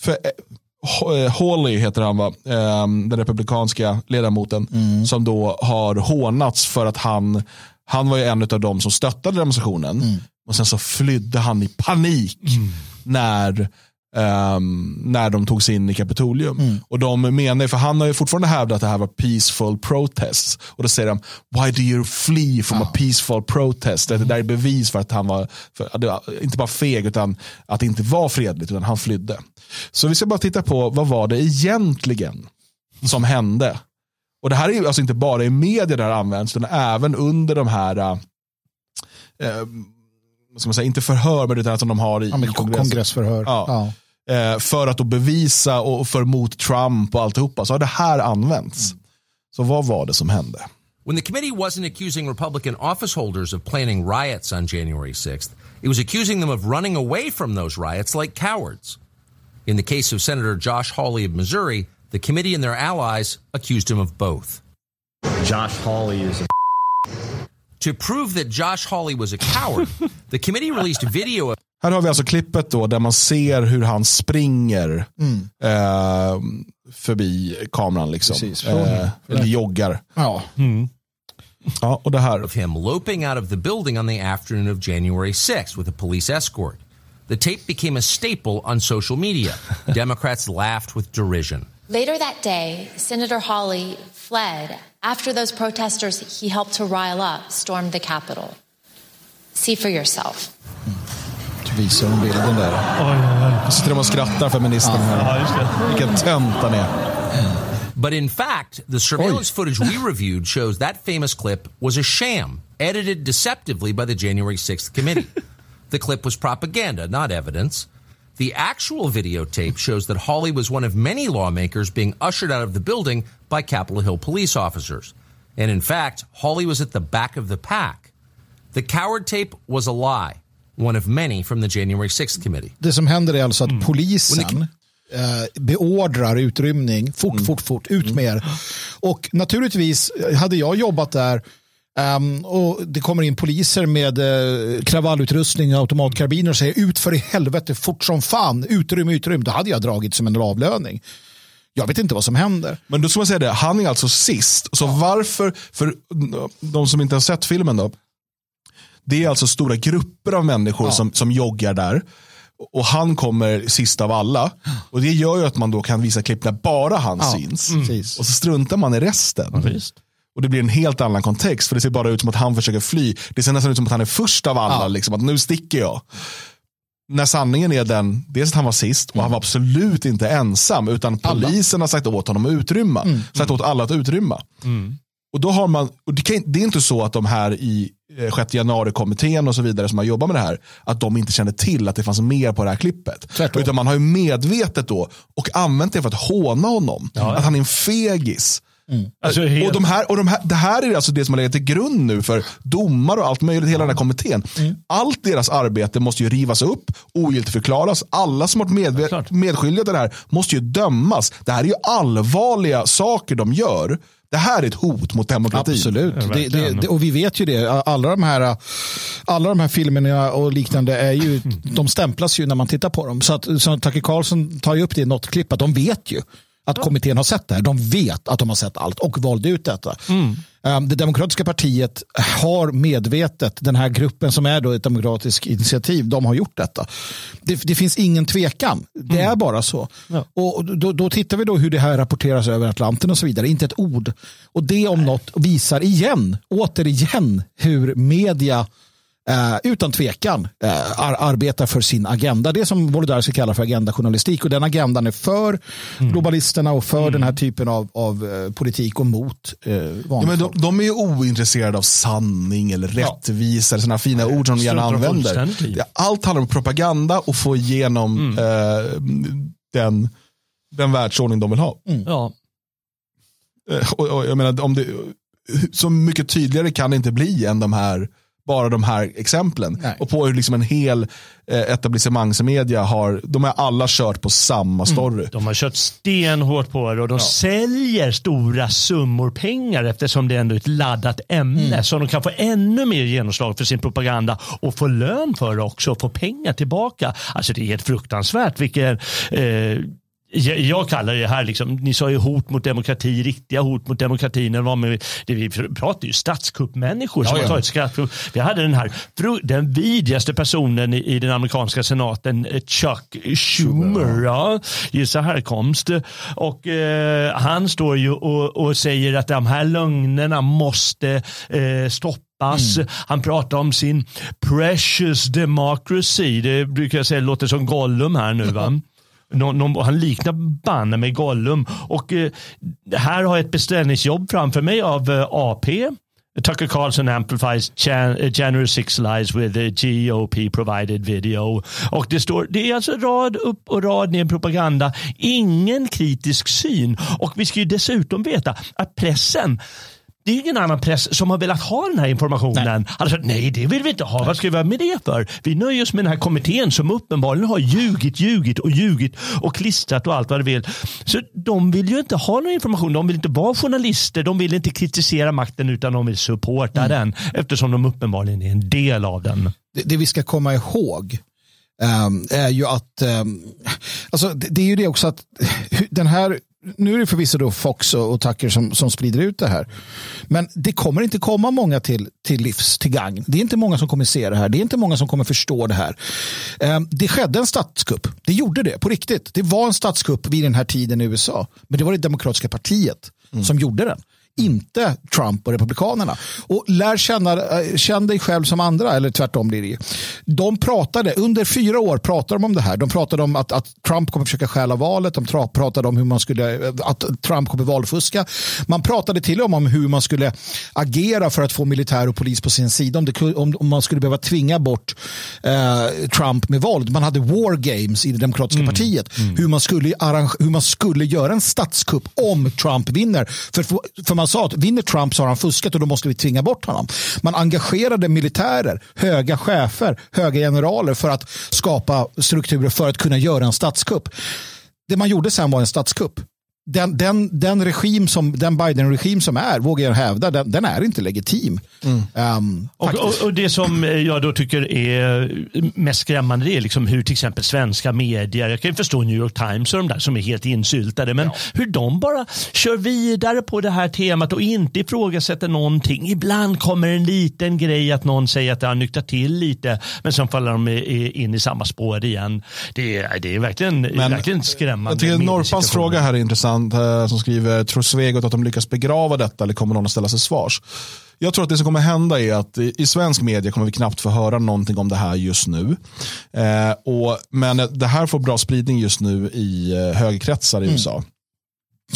för, eh, eh, Hawley heter han va, Ehm, den republikanska ledamoten som då har hånats för att han, han var ju en av dem som stöttade demonstrationen. Och sen så flydde han i panik när ehm, när de tog sig in i Kapitolium. Och de menar, för han har ju fortfarande hävdat att det här var peaceful protests. Och då säger de, why do you flee from a peaceful protest? Det där är bevis för att han var, det var inte bara feg, utan att det inte var fredligt, utan han flydde. Så vi ska bara titta på, vad var det egentligen som hände? Och det här är alltså inte bara i media där det används, utan även under de här, vad ska man säga, inte förhör, men utan som de har i, Ja, men i kon- kongressförhör. Ja. Ja. Eh, för att då bevisa och för mot Trump och alltihopa. Så har det här använts. Så vad var det som hände? When the committee wasn't accusing Republican office holders of planning riots on January 6th, it was accusing them of running away from those riots like cowards. In the case of Senator Josh Hawley of Missouri, the committee and their allies accused him of both. Josh Hawley is a To prove that Josh Hawley was a coward, the committee released video of Här har vi alltså klippet då där man ser hur han springer eh, förbi kameran. Liksom. Precis, från- eh, eller joggar. Ja. Ja, och det här. of him loping out of the building on the afternoon of January 6th with a police escort. The tape became a staple on social media. Democrats laughed with derision. Later that day, Senator Hawley fled after those protesters he helped to rile up stormed the Capitol. See for yourself. Så visar de bilden där. Så sitter de och skrattar feministerna här. Ja, just det. Vilken tönt han är. But in fact, the surveillance footage we reviewed shows that famous clip was a sham, edited deceptively by the January 6th committee. the clip was propaganda, not evidence. The actual videotape shows that Hawley was one of many lawmakers being ushered out of the building by Capitol Hill police officers. And in fact, Hawley was at the back of the pack. The coward tape was a lie, one of many from the January 6th committee. Det som händer är alltså att polisen eh, beordrar utrymning. Fort, fort, fort. Ut med er. Och naturligtvis hade jag jobbat där ehm, och det kommer in poliser med eh, kravallutrustning och automatkarbiner och säger ut för i helvete fort som fan. Utrym, utrym. Då hade jag dragit som en avlöning. Jag vet inte vad som händer. Men då ska man säga det, han är alltså sist. Så varför, för de som inte har sett filmen då. Det är alltså stora grupper av människor som, som joggar där. Och han kommer sist av alla. Och det gör ju att man då kan visa klipp när bara han Ja, syns. precis. Och så struntar man i resten. Visst. Och det blir en helt annan kontext. För det ser bara ut som att han försöker fly. Det ser nästan ut som att han är först av alla. Ja. Liksom, att nu sticker jag. När sanningen är den, dels att han var sist och han var absolut inte ensam. Utan polisen har sagt åt honom att utrymma. Sagt åt alla att utrymma. Och då har man, och det, kan, det är inte så att de här i eh, 6 januari-kommittén och så vidare som har jobbat med det här, att de inte kände till att det fanns mer på det här klippet. Tvärtom. Utan man har ju medvetet då och använt det för att håna honom. Att han är en fegis. Alltså, helt- Och, de här, och de här, det här är alltså det som har legat till grund nu för domar och allt möjligt, hela den här kommittén. Allt deras arbete måste ju rivas upp, ogiltigförklaras. Alla som har varit medve- Klart. medskyldiga till det här måste ju dömas. Det här är ju allvarliga saker de gör. Det här är ett hot mot demokratin. Absolut. Ja, det, det, det, och vi vet ju det. Alla de, här, alla de här filmerna och liknande är ju, de stämplas ju när man tittar på dem. Så att så Tucker Carlson tar ju upp det i något klipp att de vet ju att kommittén har sett det här. De vet att de har sett allt och valde ut detta. Um, det demokratiska partiet har medvetet, den här gruppen som är då ett demokratiskt initiativ, de har gjort detta. Det, det finns ingen tvekan, det Mm. är bara så. Och då, då tittar vi då hur det här rapporteras över Atlanten och så vidare, inte ett ord. Och det om något visar igen, återigen, hur media eh, utan tvekan eh, ar arbetar för sin agenda. Det som Wolodarski kallar för agendajournalistik och den agendan är för Mm. globalisterna och för den här typen av, av eh, politik och mot eh, Ja, men de, de är ju ointresserade av sanning eller rättvisa eller sådana fina ord som de gärna använder. Allt handlar om propaganda och få igenom eh, den, den världsordning de vill ha. Ja. Eh, Och, och jag menar, om det, så mycket tydligare kan det inte bli än de här, bara de här exemplen. Nej. Och på hur liksom en hel eh, etablissemangsmedia har, de har alla kört på samma story. De har kört stenhårt på det och de säljer stora summor pengar eftersom det ändå är ett laddat ämne. Mm. Så de kan få ännu mer genomslag för sin propaganda och få lön för det också och få pengar tillbaka. Alltså det är helt fruktansvärt vilken eh, jag kallar det här, liksom, ni sa ju hot mot demokrati, riktiga hot mot demokratin. Det var med, det vi pratar ju statskuppmänniskor som Ja, har tagit. Vi hade den här, den vidrigaste personen i, den amerikanska senaten, eh, Chuck Schumer. Ja, gissa härkomst. Och eh, han står ju och, och säger att de här lögnerna måste eh, stoppas. Han pratar om sin precious democracy. Det brukar jag säga låter som Gollum här nu va. Någon, någon, han liknar banne med Gollum. Och eh, här har jag ett beställningsjobb framför mig av eh, AP. Tucker Carlson amplifies Jan- eh, January 6 lies with a GOP provided video. Och det står, det är alltså rad upp och rad ner propaganda. Ingen kritisk syn. Och vi ska ju dessutom veta att pressen det är ingen annan press som har velat ha den här informationen. Nej. Alltså, nej, det vill vi inte ha. Vad ska vi ha med det för? Vi nöjer oss med den här kommittén som uppenbarligen har ljugit, ljugit och ljugit och klistrat och allt vad det vill. Så de vill ju inte ha någon information. De vill inte vara journalister. De vill inte kritisera makten utan de vill supporta den eftersom de uppenbarligen är en del av den. det, det vi ska komma ihåg ehm, är ju att, ehm, alltså det, det är ju det också att hu- den här, nu är det förvisso då Fox och, och Tucker som, som sprider ut det här. Men det kommer inte komma många till, till livs, till gagn. Det är inte många som kommer se det här. Det är inte många som kommer förstå det här. Ehm, det skedde en statskupp. Det gjorde det på riktigt. Det var en statskupp vid den här tiden i USA. Men det var det demokratiska partiet som gjorde den inte Trump och Republikanerna. Och lär känna, eh, känn dig själv som andra, eller tvärtom blir det ju. De pratade, under fyra år pratade de om det här. De pratade om att, att Trump kommer försöka stjäla valet. De pratade om hur man skulle, att Trump kommer valfuska. Man pratade till och med om hur man skulle agera för att få militär och polis på sin sida. Om, det, om, om man skulle behöva tvinga bort eh, Trump med våld. Man hade war games i det demokratiska partiet. Hur, man skulle arrange- hur man skulle göra en statskupp om Trump vinner. För, för man sa att vinner Trump så har han fuskat och då måste vi tvinga bort honom. Man engagerade militärer, höga chefer, höga generaler för att skapa strukturer för att kunna göra en statskupp. Det man gjorde sen var en statskupp. Den, den, den regim som, den Biden-regim som är, vågar jag hävda, den, den är inte legitim. Um, Och, och, och Det som jag då tycker är mest skrämmande är liksom hur till exempel svenska medier, jag kan förstå New York Times och de där som är helt insyltade, men hur de bara kör vidare på det här temat och inte ifrågasätter någonting. Ibland kommer en liten grej att någon säger att det har nyktrat till lite, men sen faller de in i samma spår igen. Det är, det är verkligen, verkligen skrämmande. Jag tycker mediesituation. fråga här är intressant. Eh, Som skriver, tror Svegot att de lyckas begrava detta eller kommer någon att ställa sig svars? Jag tror att det som kommer hända är att i, svensk media kommer vi knappt få höra någonting om det här just nu. Eh, och, men det här får bra spridning just nu i eh, högerkretsar i USA.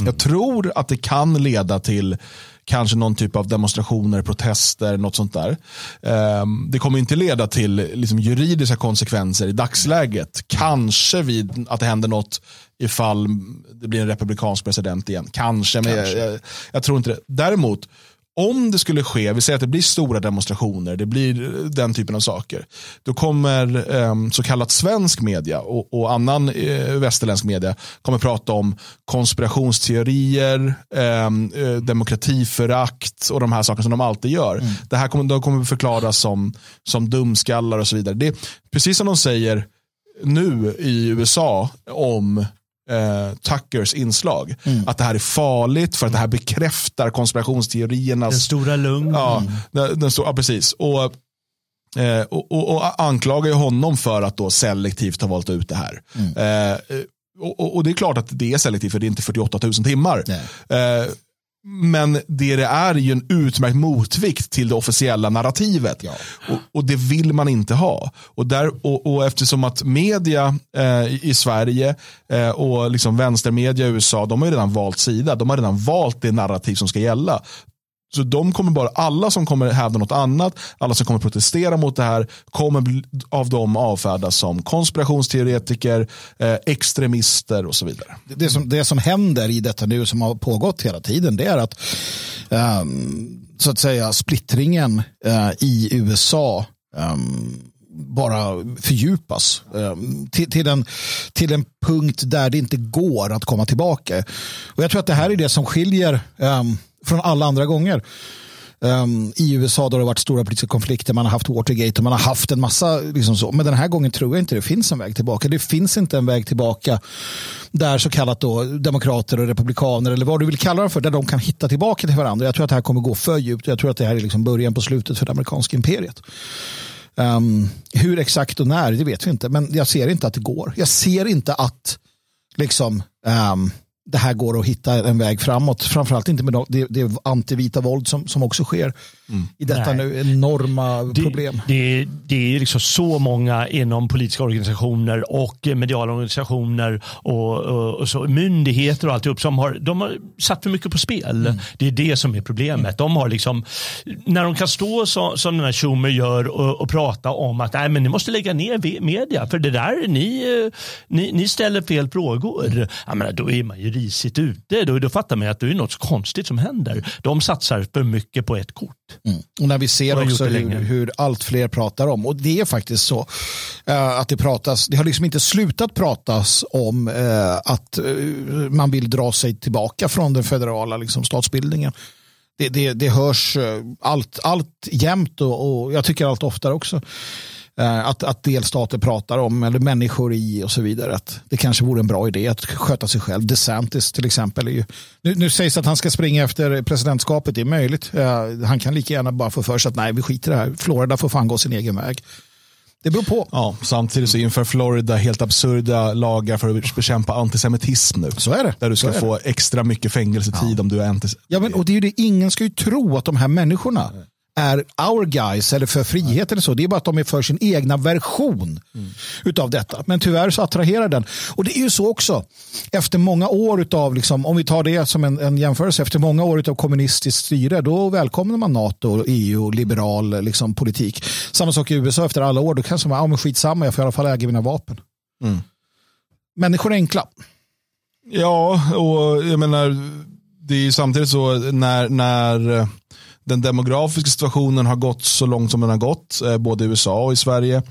Jag tror att det kan leda till kanske någon typ av demonstrationer, protester, något sånt där. Ehm, det kommer inte leda till liksom, juridiska konsekvenser i dagsläget. Kanske vid att det händer något ifall det blir en republikansk president igen. Kanske, men Jag, jag, jag tror inte det. Däremot, om det skulle ske, vi säger att det blir stora demonstrationer, det blir den typen av saker. Då kommer eh, så kallat svensk media och, och annan eh, västerländsk media kommer prata om konspirationsteorier, ehm, eh, demokratiförakt och de här sakerna som de alltid gör. Det här kommer, de kommer förklaras som, som dumskallar och så vidare. Det, precis som de säger nu i USA om eh, Tuckers inslag. Att det här är farligt för att det här bekräftar konspirationsteoriernas... Den stora lugn. Ja, den, den stor, ja precis. Och, eh, och, och, och anklagar ju honom för att då selektivt ha valt ut det här. Eh, och, och, och det är klart att det är selektivt för det är inte 48 000 timmar. Eh, men det det är är ju en utmärkt motvikt till det officiella narrativet. Och, och det vill man inte ha. Och, där, och, och eftersom att media eh, i Sverige eh, och liksom vänstermedia i USA, de har ju redan valt sida. De har redan valt det narrativ som ska gälla. Så de kommer bara, alla som kommer hävda något annat, alla som kommer protestera mot det här, kommer av dem avfärdas som konspirationsteoretiker, eh, extremister och så vidare. det, som, det som händer i detta nu som har pågått hela tiden det är att um, så att säga splittringen uh, i USA um, bara fördjupas ehm, till, till, en, till en punkt där det inte går att komma tillbaka. Och jag tror att det här är det som skiljer um, från alla andra gånger. Um, I USA då det varit stora politiska konflikter, man har haft Watergate och man har haft en massa liksom så. Men den här gången tror jag inte det finns en väg tillbaka. Det finns inte en väg tillbaka där så kallat då demokrater och republikaner eller vad du vill kalla dem för, där de kan hitta tillbaka till varandra. Jag tror att det här kommer gå för djupt. Jag tror att det här är liksom början på slutet för det amerikanska imperiet. Um, hur exakt och när, det vet vi inte. Men jag ser inte att det går. Jag ser inte att liksom um, det här går att hitta en väg framåt. Framförallt inte med det, det antivita våld som, som också sker i detta Nej. nu enorma problem. Det, det är liksom så många inom politiska organisationer och mediala organisationer och, och, och så, myndigheter och alltihop som har, de har satt för mycket på spel. Mm. Det är det som är problemet. De har liksom, när de kan stå så, som den här Schumer gör och, och prata om att Nej, men ni måste lägga ner media för det där, ni, ni, ni ställer fel frågor. Jag menar, då är man ju risigt ute. Då, då fattar man att det är något konstigt som händer. De satsar för mycket på ett kort. Och när vi ser också hur, hur allt fler pratar om, och det är faktiskt så eh, att det pratas, det har liksom inte slutat pratas om eh, att eh, man vill dra sig tillbaka från den federala liksom, statsbildningen. Det, det, det hörs allt, allt jämt och, och jag tycker allt oftare också. Eh, Att, att delstater pratar om, eller människor i och så vidare, att det kanske vore en bra idé att sköta sig själv. DeSantis till exempel. Är ju, nu, nu sägs att han ska springa efter presidentskapet, det är möjligt. Eh, Han kan lika gärna bara få för sig att nej, vi skiter i det här. Florida får fan gå sin egen väg. Det beror på. Ja, samtidigt så inför Florida helt absurda lagar för att bekämpa antisemitism nu. Så är det. Där du ska få extra mycket fängelsetid om du är antisemit. Ja, men, och det är det, ingen ska ju tro att de här människorna är our guys eller för frihet eller så. Det är bara att de är för sin egna version utav detta. Men tyvärr så attraherar den. Och det är ju så också. Efter många år utav, liksom, om vi tar det som en, en jämförelse, efter många år utav kommunistiskt styre, då välkomnar man NATO, EU och liberal liksom, politik. Samma sak i USA efter alla år, då kanske man, ja men skitsamma, jag får i alla fall äga mina vapen. Människor är enkla. Ja, och jag menar, det är ju samtidigt så när, när den demografiska situationen har gått så långt som den har gått, eh, både i USA och i Sverige,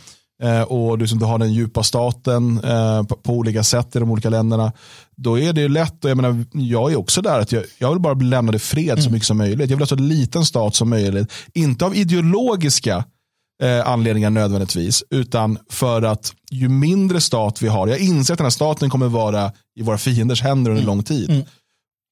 eh, och du, som du har den djupa staten eh, på, olika sätt i de olika länderna, då är det ju lätt, och jag menar, jag är också där, att jag, jag vill bara bli lämnad i fred så mycket som möjligt. Jag vill ha så liten stat som möjligt, inte av ideologiska eh, anledningar nödvändigtvis, utan för att ju mindre stat vi har, jag inser att den här staten kommer vara i våra fienders händer under lång tid.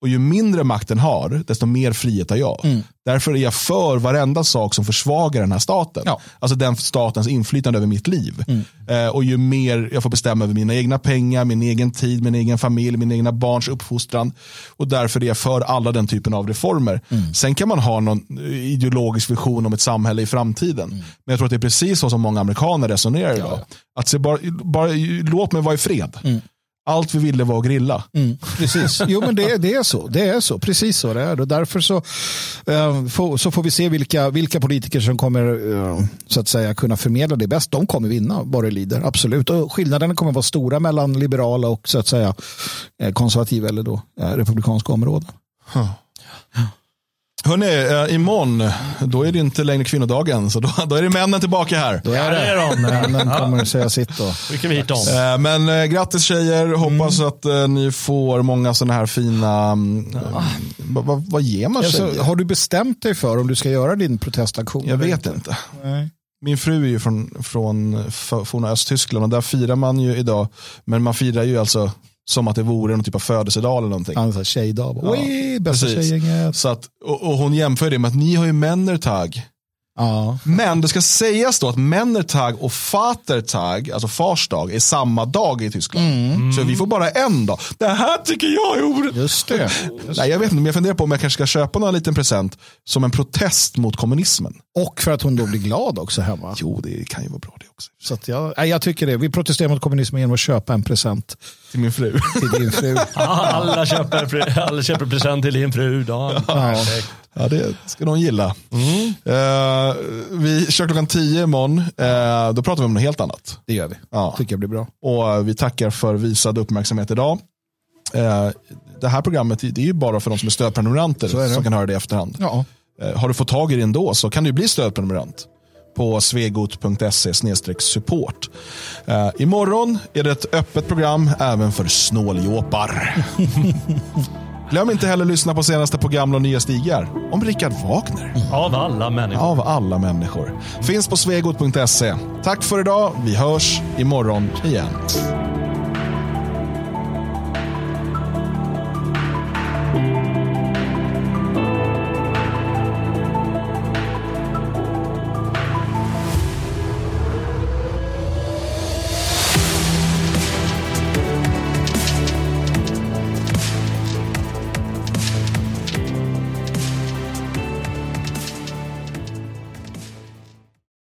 Och ju mindre makten har, desto mer frihet har jag. Därför är jag för varenda sak som försvagar den här staten. Alltså den statens inflytande över mitt liv. Eh, och ju mer jag får bestämma över mina egna pengar, min egen tid, min egen familj, mina egna barns uppfostran. Och därför är jag för alla den typen av reformer. Sen kan man ha någon ideologisk vision om ett samhälle i framtiden. Men jag tror att det är precis så som många amerikaner resonerar idag. Att se bara, bara, låt mig vara i fred. Allt vi ville var att grilla. Precis. Jo, men det, det är så. Det är så. Precis så det är. Och därför så, eh, får, så får vi se vilka, vilka politiker som kommer eh, så att säga kunna förmedla det bäst. De kommer vinna vad det lider. Absolut. Och skillnaderna kommer vara stora mellan liberala och så att säga eh, konservativa eller då eh, republikanska områden. Hörrni, eh, imorgon, då är det inte längre kvinnodagen. Så då, då är det männen tillbaka här. Då är det. Männen kommer att säga sitt då. Skickar vi hit dem. Eh, Men eh, grattis tjejer, hoppas att eh, ni får många sådana här fina, mm, eh, vad- vad- vad ger man Alltså, tjejer? har du bestämt dig för om du ska göra din protestaktion? Jag eller vet inte. Nej. Min fru är ju från, från f- forna Östtyskland och där firar man ju idag, men man firar ju alltså Som att det vore någon typ av födelsedag eller någonting. Sa tjejdag. Ja, Oj, bästa tjejgänget. Så att, och, och hon jämför det med att ni har ju Männertag. Ja. Men det ska sägas då att Männertag och Vatertag, alltså fars dag, är samma dag i Tyskland. Så vi får bara en dag. Det här tycker jag är orätt. Just det. Nej, jag vet inte, men jag funderar på om jag kanske ska köpa någon liten present som en protest mot kommunismen. Och för att hon då blir glad också hemma. Jo, det kan ju vara bra det också. Så att jag, jag tycker det. Vi protesterar mot kommunismen genom att köpa en present Till min fru. till din fru. Alla köper, alla köper present till din fru. Dan. Perfekt. Ja, det ska någon gilla. Eh, vi kör klockan 10 imorgon. Uh, då pratar vi om något helt annat. Det gör vi. Ja. tycker jag blir bra. Och eh, vi tackar för visad uppmärksamhet idag. Eh, det här programmet det är ju bara för de som är stödprenumeranter som kan höra det i efterhand. Ja. Eh, Har du fått tag i det ändå så kan du bli stödprenumerant på svegot.se support. Eh, imorgon är det ett öppet program även för snåljåpar. Glöm inte heller att lyssna på senaste på gamla och nya stigar om Richard Wagner. Av alla människor. Av alla människor. Finns på svegot.se. Tack för idag. Vi hörs imorgon igen.